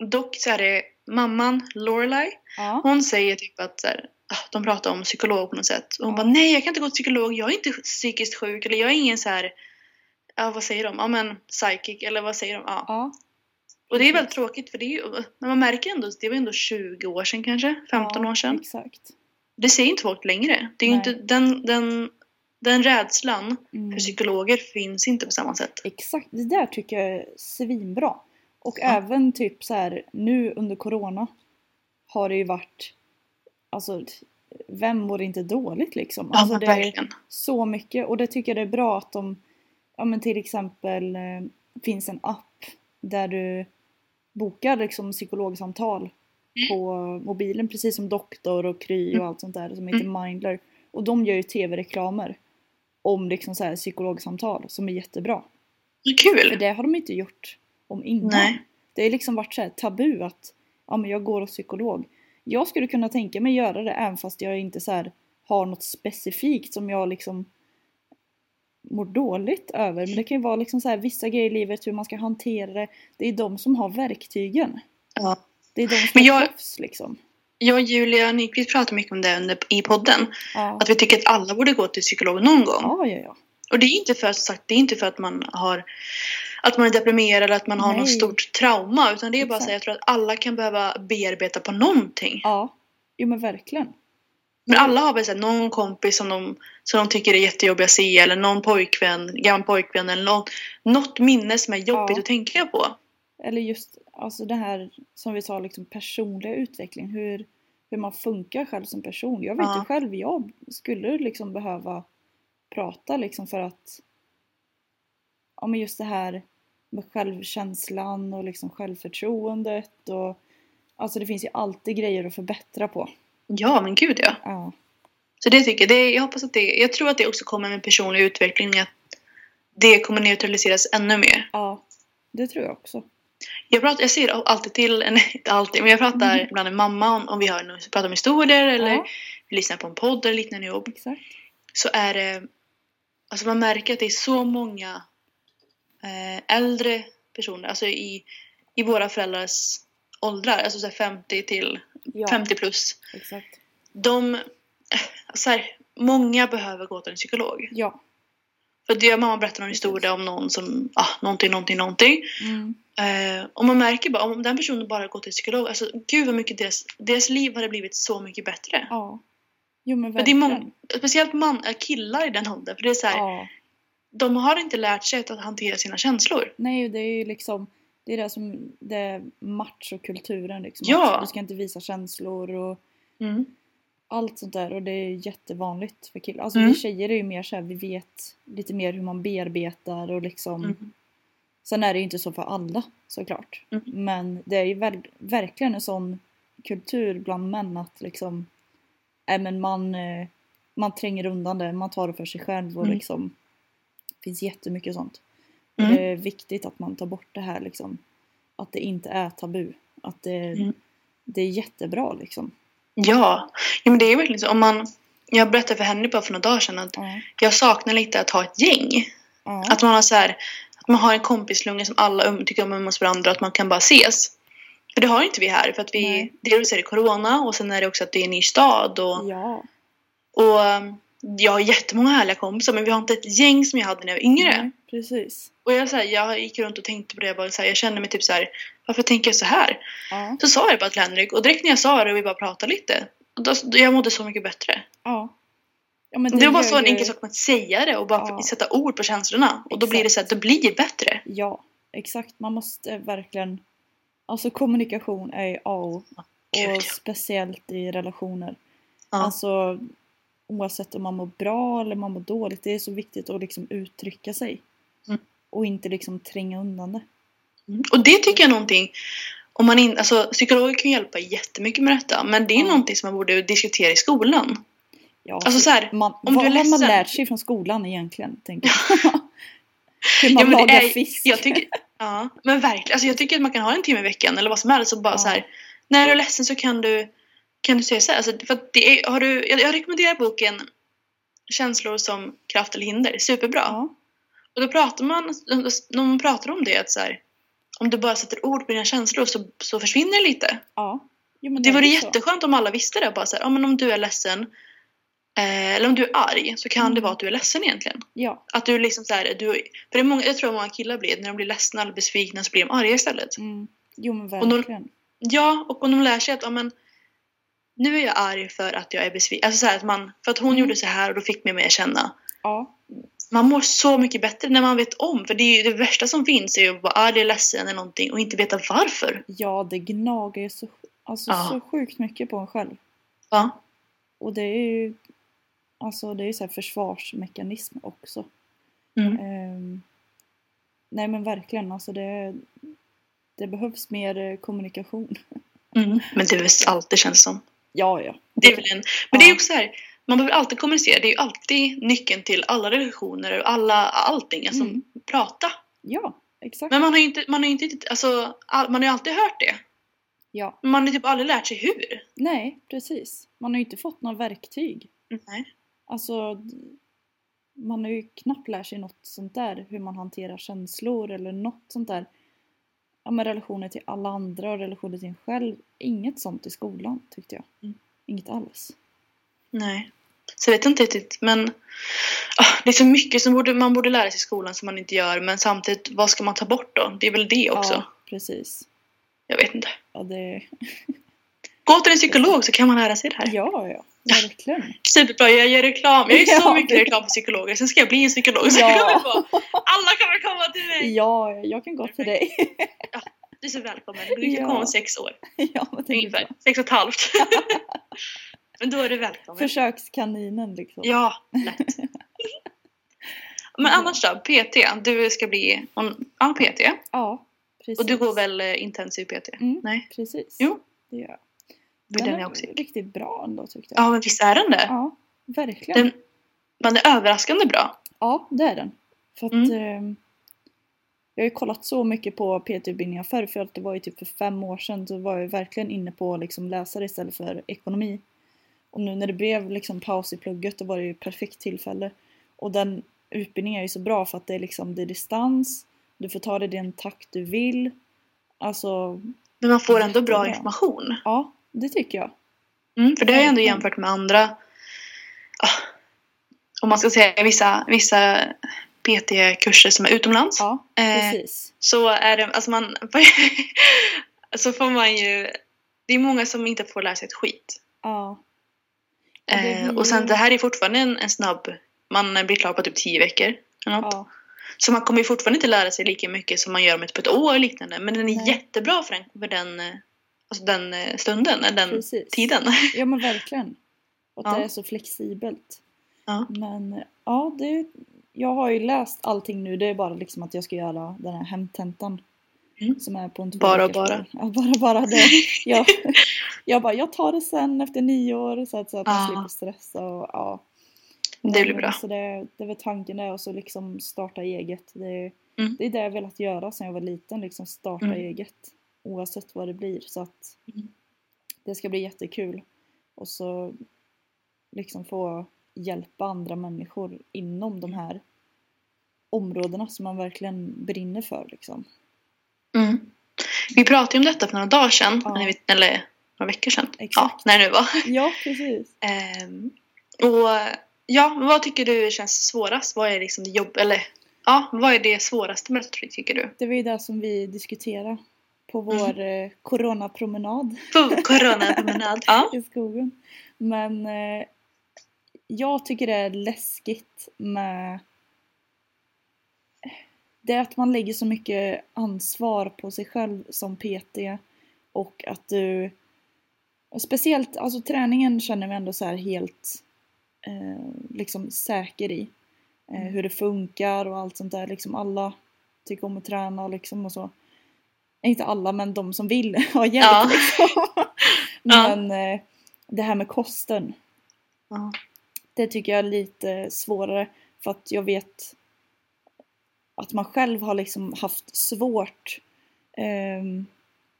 Dock så är det mamman Lorelai. Ja, Hon säger typ att så här, ah, de pratar om psykolog på något sätt. Och hon Ja. bara nej jag kan inte gå till psykolog. Jag är inte psykiskt sjuk. Eller jag är ingen så här. Ja vad säger de? Ja men psychic. Eller vad säger de? Ja. ja, Och det är väldigt tråkigt för det är ju, men man märker ändå, det var ändå 20 år sedan kanske, 15 ja, år sedan. Exakt. Det säger inte folk längre. Det är ju Nej. inte, den, den, den rädslan Mm. för psykologer finns inte på samma sätt. Exakt, det där tycker jag är svinbra. Och Ja. även typ så här nu under corona har det ju varit Alltså vem mår inte dåligt liksom? Ja Alltså, men det är så mycket och det tycker jag det är bra att de Ja men till exempel eh, finns en app där du bokar liksom psykologsamtal Mm. på mobilen precis som Doktor och Kry och allt sånt där som heter Mm. Mindler. Och de gör ju tv-reklamer om liksom så här psykologsamtal som är jättebra. Vad För Kul! det har de inte gjort om innan. Nej. Det har liksom varit så här tabu att ja, men jag går hos psykolog. Jag skulle kunna tänka mig göra det även fast jag inte så här har något specifikt som jag liksom mår dåligt över. Men det kan ju vara liksom så här vissa grejer i livet, hur man ska hantera det. Det är de som har verktygen. Ja. Det är de som Men jag- proffs liksom. Jag och Julia Nyqvist pratar mycket om det under, i podden. Ja. Att vi tycker att alla borde gå till psykolog någon gång. ja, ja, ja. Och det är inte för, som sagt, det är inte för att man har att man är deprimerad eller att man har Nej. något stort trauma. Utan det är bara Exakt. så här, jag tror att alla kan behöva bearbeta på någonting. Ja, jo men verkligen. Men alla har väl så här, någon kompis som de, som de tycker är jättejobbig att se. Eller någon pojkvän, gammal pojkvän. Eller något, något minne som är jobbigt Ja. att tänka på. Eller just alltså det här som vi sa, liksom personliga utveckling. Hur, hur man funkar själv som person. Jag vet Ja. ju själv, jag skulle liksom behöva prata liksom för att Ja men just det här med självkänslan och liksom självförtroendet och Alltså det finns ju alltid grejer att förbättra på. Ja, men gud ja. Ja. Så det tycker jag. Det, jag hoppas att det, jag tror att det också kommer med personlig utveckling. Att det kommer neutraliseras ännu mer. Ja, det tror jag också. Jag, pratar, jag säger alltid till, nej inte alltid, men jag pratar Mm. ibland med mamma om, om vi har, en- pratar om historier eller Ja. vi lyssnar på en podd eller liknande jobb. Exakt. Så är det, alltså man märker att det är så många äldre personer, alltså i, i våra föräldrars åldrar, alltså så här 50 till Ja, 50 plus. exakt. De, eh, så här, många behöver gå till en psykolog. Ja. För det, mamma berättar en historia om någon som, ah, någonting, någonting, någonting. Mm. Eh, och man märker bara, om den personen bara går till psykolog, alltså gud vad mycket deras, deras liv hade blivit så mycket bättre. Ja. Jo men För det är verkligen. många, speciellt man, killar i den åldern, för det är så här, Ja. De har inte lärt sig att hantera sina känslor. Nej, det är ju liksom det är det som det machokulturen liksom. Ja. Du ska inte visa känslor och Mm. allt sånt där och det är jättevanligt för killar. Alltså Mm. vi tjejer är ju mer såhär, vi vet lite mer hur man bearbetar och liksom Mm. Sen är det ju inte så för alla såklart. Mm. Men det är ju ver- verkligen en sån kultur bland män att liksom Nej men man, eh, man tränger undan det, man tar det för sig själv och Mm. liksom finns jättemycket sånt. Och Mm. Det är viktigt att man tar bort det här liksom. Att det inte är tabu. Att det, Mm. det är jättebra liksom. Ja. ja, men det är verkligen så. Om man, jag berättade för Henry bara för några dagar sedan att Ja. jag saknar lite att ha ett gäng. Att man har så här, att man har en kompislunga som alla um, tycker om umgås varandra att man kan bara ses. För det har inte vi här för att vi, Nej. dels är det corona och sen är det också att det är en ny stad och, ja. och um, jag har jättemånga härliga kompisar men vi har inte ett gäng som jag hade när jag var yngre. Nej, precis. Och jag, så här, jag gick runt och tänkte på det, jag, bara, så här, jag kände mig typ så här, varför tänker jag så här? Ja. Så sa jag det bara till Henrik och direkt när jag sa det och vi bara pratade lite, och då, jag mådde så mycket bättre. Ja. ja men Det, var bara så en enkel sak med att säga det och bara Ja. sätta ord på känslorna. Och då blir det så att det blir bättre. Ja, exakt. Man måste verkligen... Alltså kommunikation är ju A och O. Och speciellt i relationer. Ja. Alltså oavsett om man mår bra eller man mår dåligt. Det är så viktigt att liksom uttrycka sig. Mm. Och inte liksom tränga undan det. Mm. Och det tycker jag är någonting, om man in, alltså, psykologer kan hjälpa jättemycket med detta, men det är Ja. någonting som man borde diskutera i skolan. Ja, Alltså så här, man, om vad du är har man lärt sig från skolan egentligen? Tänker jag. Hur man Ja, men lagar är- fisk. Jag tycker, ja, men verkligen. Alltså, jag tycker att man kan ha en timme i veckan eller vad som helst och bara Ja. så här. När du är ledsen så kan du, kan du säga så här. Alltså, för det är, har du, jag, jag rekommenderar boken Känslor som kraft eller hinder. Superbra. ja. Och då pratar man, när man pratar om det att så här, om du bara sätter ord på dina känslor så, så försvinner det lite. ja. Jo, men Det vore jätteskönt om alla visste det. Bara så här, ja, men om du är ledsen eh, eller om du är arg så kan Mm. det vara att du är ledsen egentligen. Ja. Att du liksom så här, du, för det är många, jag tror att många killar blir, när de blir ledsna eller besvikna så blir de arga istället. Mm. Jo men Och då- verkligen. Ja, och om de lär sig att ja, men, nu är jag arg för att jag är besviken. Alltså så att man, för att hon Mm. gjorde så här och då fick mig med att känna. Ja. Man mår så mycket bättre när man vet om. För det, är ju, det värsta som finns är ju att vara arg eller ledsen eller någonting och inte veta varför. ja, det gnager ju så, alltså, Ja. så sjukt mycket på en själv. Ja. Och det är ju Alltså det är ju så här försvarsmekanism också. Mm. Ehm, nej men verkligen alltså det, det behövs mer eh, kommunikation. Mm. Men det är väl alltid känns som. Ja, ja. Det är väl en, men det är också så här, man behöver alltid kommunicera. Det är ju alltid nyckeln till alla relationer och alla, allting. Alltså Mm. prata. Ja, exakt. Men man har ju inte, man har ju inte, alltså, all, man har ju alltid hört det. Ja. Men man har typ aldrig lärt sig hur. Nej, precis. Man har ju inte fått några verktyg. Nej. Alltså, man har ju knappt lärt sig något sånt där, hur man hanterar känslor eller något sånt där. Ja, men relationer till alla andra och relationer till en själv. Inget sånt i skolan tyckte jag. Mm. Inget alls. Nej. Så jag vet inte riktigt, men ah, det är så mycket som borde, man borde lära sig i skolan som man inte gör. Men samtidigt, vad ska man ta bort då? Det är väl det också. Ja, precis. Jag vet inte. Ja, det... Gå till en psykolog så kan man lära sig det här. ja, ja. Verkligen. Superbra, jag gör reklam. Jag gör så Ja, mycket det- reklam för psykologer. Sen ska jag bli en psykolog. Så Ja. kommer alla kommer komma till mig. Ja, jag kan gå till dig. Du är så välkommen. Du kan Ja. komma om sex år. ja, men Ungefär. Sex och ett halvt. Men då är du välkommen. Försökskaninen liksom. Ja, lätt. Men annars då? PT. Du ska bli ja, PT. Ja, precis. Och du går väl eh, intensiv PT? Mm. Nej? Precis. Jo. Det gör jag. Den den är också riktigt bra ändå tyckte jag. Ja, men visst är den det? Ja, verkligen. Den, man är överraskande bra. Ja, det är den. För att Mm. eh, jag har ju kollat så mycket på PT-utbildningar förr, för att det var ju typ för fem år sedan så var jag verkligen inne på att liksom läsa det istället för ekonomi. Och nu när det blev liksom paus i plugget då var det ju perfekt tillfälle. Och den utbildningen är ju så bra för att det är liksom det är distans, du får ta det i den takt du vill. Alltså, Men man får ändå bra information. ja, det tycker jag. Mm, för det har jag ändå jämfört med andra, ah, om man ska säga vissa, vissa PT-kurser som är utomlands. Ja, Eh, precis. så är det, alltså man, så får man ju, det är många som inte får lära sig ett skit. Ja. Det Eh, och sen det här är fortfarande en, en snabb, man blir klar på typ 10 veckor. Eller något. Ja, Så man kommer ju fortfarande inte lära sig lika mycket som man gör med typ ett år och liknande. Men den är Nej. jättebra för den, för den, eh, alltså den eh, stunden, eller den precis. tiden. Ja men verkligen. Och att Ja. det är så flexibelt. Ja. Men ja, det, jag har ju läst allting nu. Det är bara liksom att jag ska göra den här hemtentan. Mm. Som är på en Bara och bara. Ja, bara bara det. Jag, jag bara, jag tar det sen efter nyår så att, så att jag Ja. slipper stressa och ja. Det blir bra. Så det, det är väl tanken där och så liksom starta eget. Det, Mm. det är det jag velat göra sedan jag var liten, liksom starta Mm. eget. Oavsett vad det blir. Så att Mm. det ska bli jättekul. Och så liksom få hjälpa andra människor inom de här områdena som man verkligen brinner för liksom. Mm. Vi pratade om detta för några dagar sedan, Ja. eller vi- eller några veckor sedan. Exakt. Ja, när det nu var. Ja, precis. Ehm, och ja, vad tycker du känns svårast? Vad är liksom det jobb, eller ja, vad är det svåraste med Rättfritt tycker du? Det var ju det som vi diskuterade på vår eh, coronapromenad. På coronapromenad. Ja. i skogen. Men eh, jag tycker det är läskigt med det är att man lägger så mycket ansvar på sig själv som PT och att du speciellt, alltså träningen känner vi ändå så här helt eh, liksom säker i. Eh, hur det funkar och allt sånt där. Liksom alla tycker om att träna liksom och så. Inte alla men de som vill ha hjälp Ja. liksom. Ja. Men eh, det här med kosten. Ja. Det tycker jag är lite svårare för att jag vet att man själv har liksom haft svårt ehm,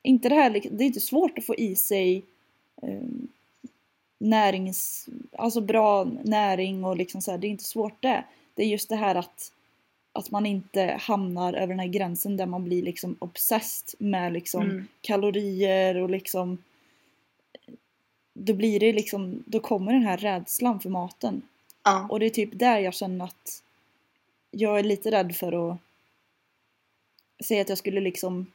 inte det här, det är inte svårt att få i sig ehm, närings, alltså bra näring och liksom så här, det är inte svårt det. Det är just det här att, att man inte hamnar över den här gränsen där man blir liksom obsessed med liksom Mm. kalorier och liksom då blir det liksom, då kommer den här rädslan för maten. Ja. Och det är typ där jag känner att jag är lite rädd för att säga att jag skulle liksom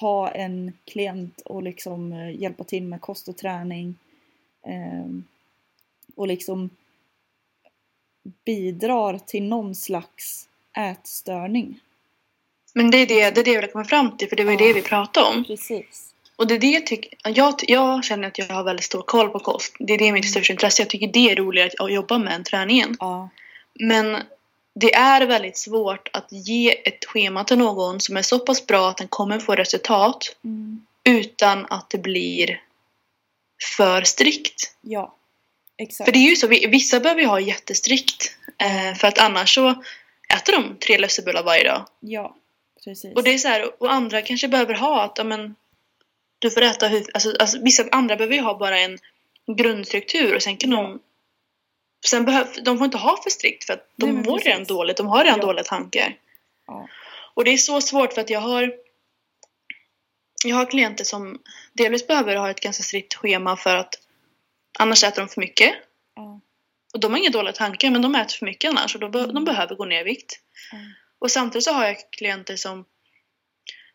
ha en klient och liksom eh, hjälpa till med kost och träning. ehm, och liksom bidrar till någon slags ätstörning. Men det är det, det är det jag vill komma fram till, för det var ju Ja. det vi pratade om. Precis. Och det är det jag tycker, jag, jag känner att jag har väldigt stor koll på kost. Det är det mitt största intresse. Jag tycker det är roligare att jobba med än träningen. Ja. Men det är väldigt svårt att ge ett schema till någon som är så pass bra att den kommer få resultat Mm. utan att det blir för strikt. Ja. Exakt. För det är ju så, vi- vissa behöver ju ha jättestrikt eh, för att annars så äter de tre lussebullar varje dag. Ja. Precis. Och det är så här, och andra kanske behöver ha att, men, du får äta hur, alltså, alltså vissa andra behöver ju ha bara en grundstruktur och sen kan de Sen behöv, de får inte ha för strikt för att de Nej, mår redan precis. dåligt, de har redan Ja. dåliga tankar. Ja. Och det är så svårt för att jag har Jag har klienter som delvis behöver ha ett ganska strikt schema för att annars äter de för mycket. Ja. Och de har inga dåliga tankar men de äter för mycket annars och då be- Mm. de behöver gå ner i vikt. Mm. Och samtidigt så har jag klienter som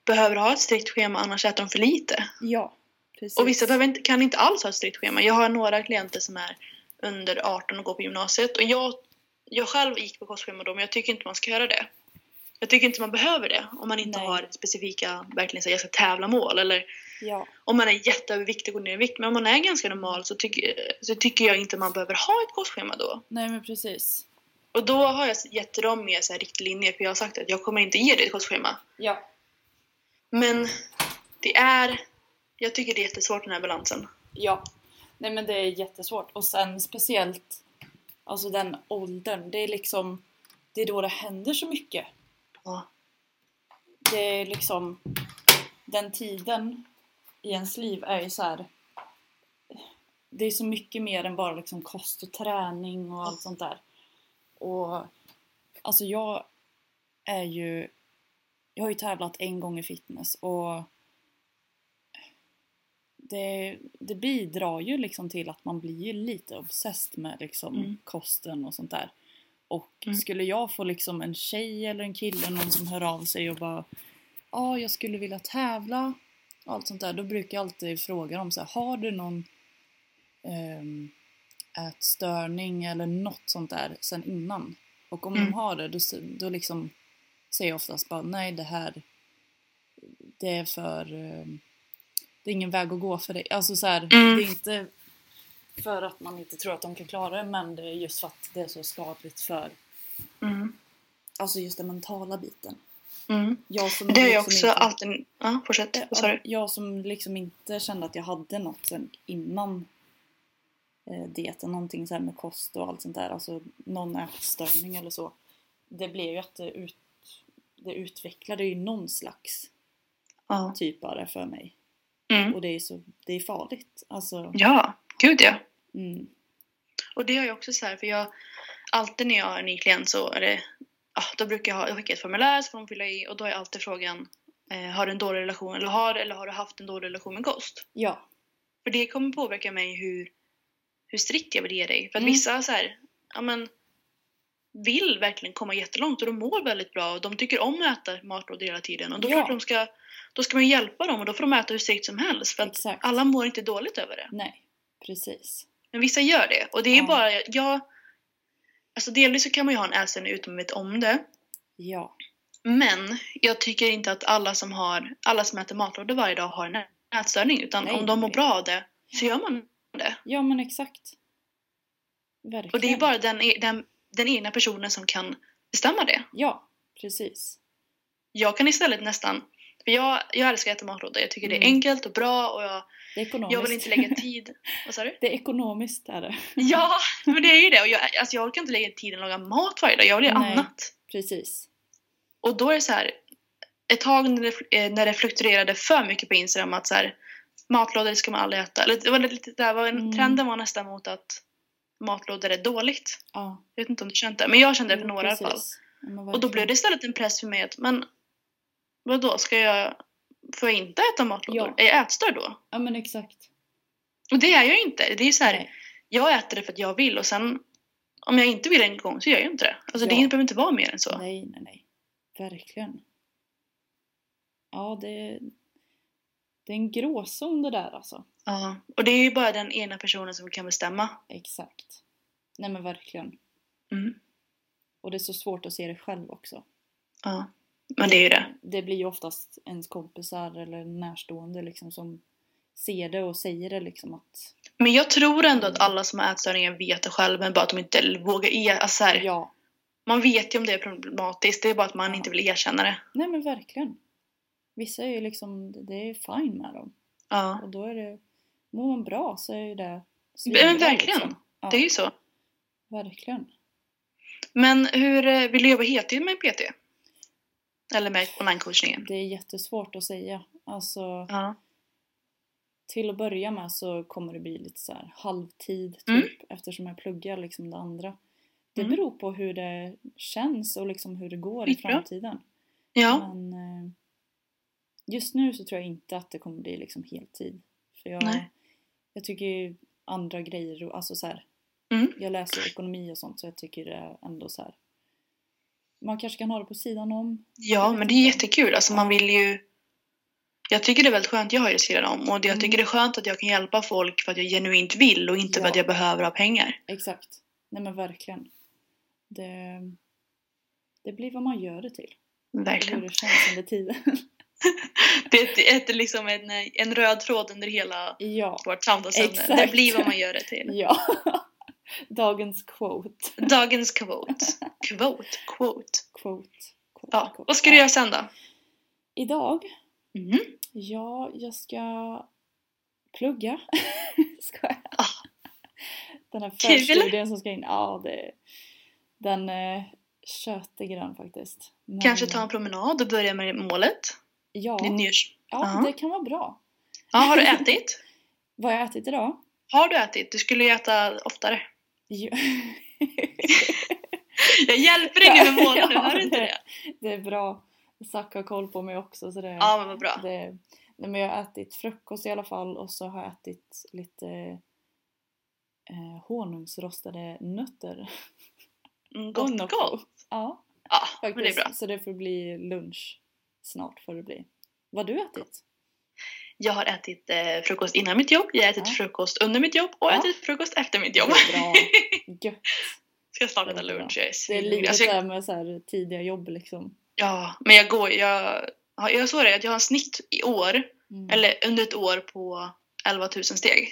behöver ha ett strikt schema annars äter de för lite. ja. Precis. Och vissa behöver inte, kan inte alls ha ett strikt schema. Jag har några klienter som är under 18 och går på gymnasiet och jag, jag själv gick på kostschema då men jag tycker inte man ska göra det. Jag tycker inte man behöver det om man inte Nej. har specifika, verkligen så jag ska tävla mål eller Ja. om man är jätteöverviktig och går ner i vikt. Men om man är ganska normal så tycker, så tycker jag inte man behöver ha ett kostschema då. Nej men precis. Och då har jag gett dem mer så här riktlinjer för jag har sagt att jag kommer inte ge dig ett kostschema. Ja. Men det är, jag tycker det är jättesvårt den här balansen. Ja. Nej men det är jättesvårt och sen speciellt Alltså den åldern, det är liksom Det är då det händer så mycket. Ja. Det är liksom Den tiden i ens liv är ju så här. Det är så mycket mer än bara liksom kost och träning och allt sånt där. Och alltså jag är ju Jag har ju tävlat en gång i fitness och det, det bidrar ju liksom till att man blir lite obsessed med liksom Mm. kosten och sånt där. Och Mm. skulle jag få liksom en tjej eller en kille, någon som hör av sig och bara Ja, jag skulle vilja tävla allt sånt där. Då brukar jag alltid fråga dem så här, har du någon ehm, ätstörning eller något sånt där sen innan? Och om Mm. de har det, då, då liksom säger jag oftast bara nej, det här det är för ehm, det är ingen väg att gå för dig. Alltså så här, Mm. det är inte för att man inte tror att de kan klara det, men det är just för att det är så skadligt för Mm. alltså just den mentala biten. Mm. Jag som Det har jag liksom också inte- alltid... Ja, fortsätt. Du? jag som liksom inte kände att jag hade något sen innan eh, dieten, någonting så här med kost och allt sånt där, alltså någon ätstörning eller så. Det blev ju att det, ut, det utvecklade ju någon slags Ja. typare för mig. Mm. Och det är så, det är farligt. Alltså, Ja, gud ja. mm, Och det har jag också så här, för jag alltid när jag har en ny klient så är det, ja, då brukar jag ha, jag skickar ett formulär så får de fylla i och då är alltid frågan, eh, har du en dålig relation eller har, eller har du haft en dålig relation med kost? ja, För det kommer påverka mig hur, hur strikt jag vill ge dig. För att Mm. vissa så här, ja men vill verkligen komma jättelångt och de mår väldigt bra och de tycker om att äta matlådor hela tiden och då, Ja. de ska, då ska man hjälpa dem och då får de äta hur strikt som helst för att exakt. alla mår inte dåligt över det. Nej, precis. Men vissa gör det. Och det är Ja. bara, jag... Alltså delvis så kan man ju ha en ätstörning utan att veta om det. Ja, Men jag tycker inte att alla som, har, alla som äter matlådor varje dag har en ätstörning. Utan Nej, om de mår bra av det så gör man det. ja men exakt. Verkligen. Och det är bara den, e- den, den egna personen som kan bestämma det. Ja, precis. Jag kan istället nästan... För jag, jag älskar att äta matlådor. Jag tycker det är Mm. enkelt och bra och jag, Det är ekonomiskt. jag vill inte lägga tid... Vad sa du? Det är ekonomiskt är det. Ja, men det är ju det. Och jag, alltså jag orkar inte lägga tid att laga mat varje dag. Jag vill göra annat. Precis. Och då är det så här, ett tag när det, eh, när det fluktuerade för mycket på Instagram att så här, matlådor ska man aldrig äta. Eller det var lite där, var en, Mm. trenden var nästan mot att matlådor är dåligt. Ja. Jag vet inte om du känt det, men jag kände det för några i alla fall. Ja, Och då blev det istället en press för mig att, men vadå, ska jag, får jag inte äta matlådor? Ja. Är jag ätstörd då? Ja men exakt. Och det är jag inte. Det är så här, Nej. jag äter det för att jag vill och sen om jag inte vill en gång så gör jag inte det. Alltså det Ja. behöver inte vara mer än så. nej, nej, nej. Verkligen. Ja, det, det är en gråzon det där alltså. Ja. Och det är ju bara den ena personen som kan bestämma. Exakt. Nej men verkligen. Mm. Och det är så svårt att se det själv också. Ja. Men det är ju det. Det blir ju oftast ens kompisar eller närstående liksom som ser det och säger det liksom att Men jag tror ändå att alla som har ätstörningar vet det själva men bara att de inte vågar e- alltså så här, ja, Man vet ju om det är problematiskt, det är bara att man Ja. inte vill erkänna det. nej men verkligen. Vissa är ju liksom, det är fine med dem. Ja, Och då är det, mår man bra så är ju det men svinbra, verkligen. Liksom. Ja, Det är ju så. Verkligen. Men hur eh, vill du jobba heltid med PT? Eller med online-coachningen? Det är jättesvårt att säga. Alltså, Ja. till att börja med så kommer det bli lite så här halvtid typ Mm. eftersom jag pluggar liksom det andra. Det Mm. beror på hur det känns och liksom hur det går i Skitbra. framtiden. Ja. Men eh, just nu så tror jag inte att det kommer bli liksom heltid. För jag, Nej. jag tycker ju andra grejer, alltså så här, Mm. jag läser ekonomi och sånt så jag tycker det är ändå så här. Man kanske kan ha det på sidan om. Ja, men det är jättekul. Alltså man vill ju... Jag tycker det är väldigt skönt, jag har ju det sidan om. Och det- jag tycker det är skönt att jag kan hjälpa folk för att jag genuint vill och inte för Ja. att jag behöver ha pengar. Exakt. Nej men verkligen. Det, det blir vad man gör det till. Verkligen. det känns under tiden. Det är ett, ett, liksom en, en röd tråd under hela ja. vårt samtalsämne. Det blir vad man gör det till. Ja. Dagens quote. Dagens quote. Quote, quote. Quote. quote, Ja, quote. vad ska du göra sen då? Idag? Mm. Ja, jag ska plugga. ska jag? Ah. Den här förstudien som ska in, ja det, den är tjötig den faktiskt. Men, Kanske ta en promenad och börja med målet. Ja, Din nyårs... ja Ja. det kan vara bra. Ja, har du ätit? Vad har jag ätit idag? Har du ätit? Du skulle ju äta oftare. Jag hjälper dig nu med nu, Ja, hör du inte det- det? är bra. Zack har koll på mig också så det, Ja, men vad bra. det nej, men jag har ätit frukost i alla fall och så har jag ätit lite eh, honungsrostade nötter. Mm, gott, Nocco. gott. Ja, Ja, men det är faktiskt. bra. Så det får bli lunch snart får det bli. Vad har du ätit? Jag har ätit eh, frukost innan mitt jobb, jag har ätit Ja. frukost under mitt jobb och Ja. ätit frukost efter mitt jobb. Bra. Gött. Ska snart äta lunch, jag är Det är livet Alltså, jag, med så här tidiga jobb liksom. Ja, men jag går, jag, ja, jag såg det att jag har en snitt i år, Mm. eller under ett år på 11 000 steg.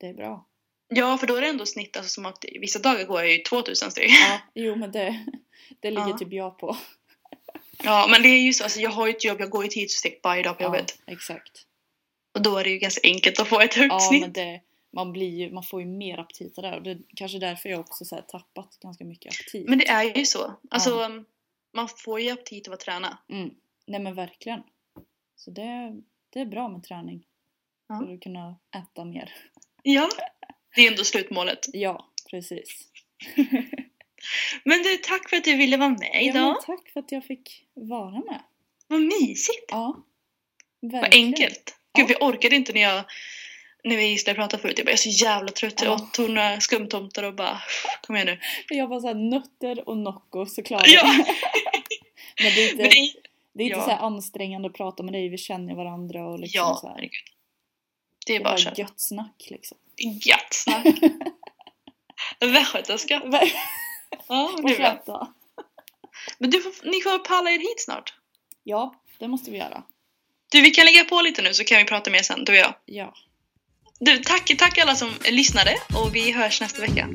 Det är bra. Ja, för då är det ändå snitt, alltså som att vissa dagar går jag ju 2000 steg. Ja, jo men det, det ligger Ja. typ jag på. Ja, men det är ju så, alltså jag har ju ett jobb, jag går ju 10 000 steg varje dag på jobbet. Ja, exakt. Och då är det ju ganska enkelt att få ett högt Ja snitt. men det, man, blir ju, man får ju mer aptit det och det är kanske därför jag också så tappat ganska mycket aptit. Men det är ju så. Alltså, Ja. man får ju aptit av att träna. Mm. Nej men verkligen. Så det, det är bra med träning. Ja. För att kunna äta mer. Ja, det är ändå slutmålet. Ja, precis. Men du, tack för att du ville vara med Ja, idag. men tack för att jag fick vara med. Vad mysigt. Ja. Vad Verkligen. enkelt. Gud, jag orkade inte när jag när vi skulle prata förut. Jag bara, jag är så jävla trött. Jag Ja. åt några skumtomtar och bara, kom igen nu. Jag var såhär nötter och Nocco såklart. Ja. men det är inte, Men det det är inte ja. så här ansträngande att prata med dig. Vi känner varandra och liksom ja, så här. Det är Det bara köra. gött snack liksom. Gött snack. Västgötska. Ja, det är bra. Men du, får- ni får palla er hit snart. Ja, det måste vi göra. Du, vi kan lägga på lite nu så kan vi prata mer sen, du och jag. Ja. Du, tack, tack alla som lyssnade och vi hörs nästa vecka.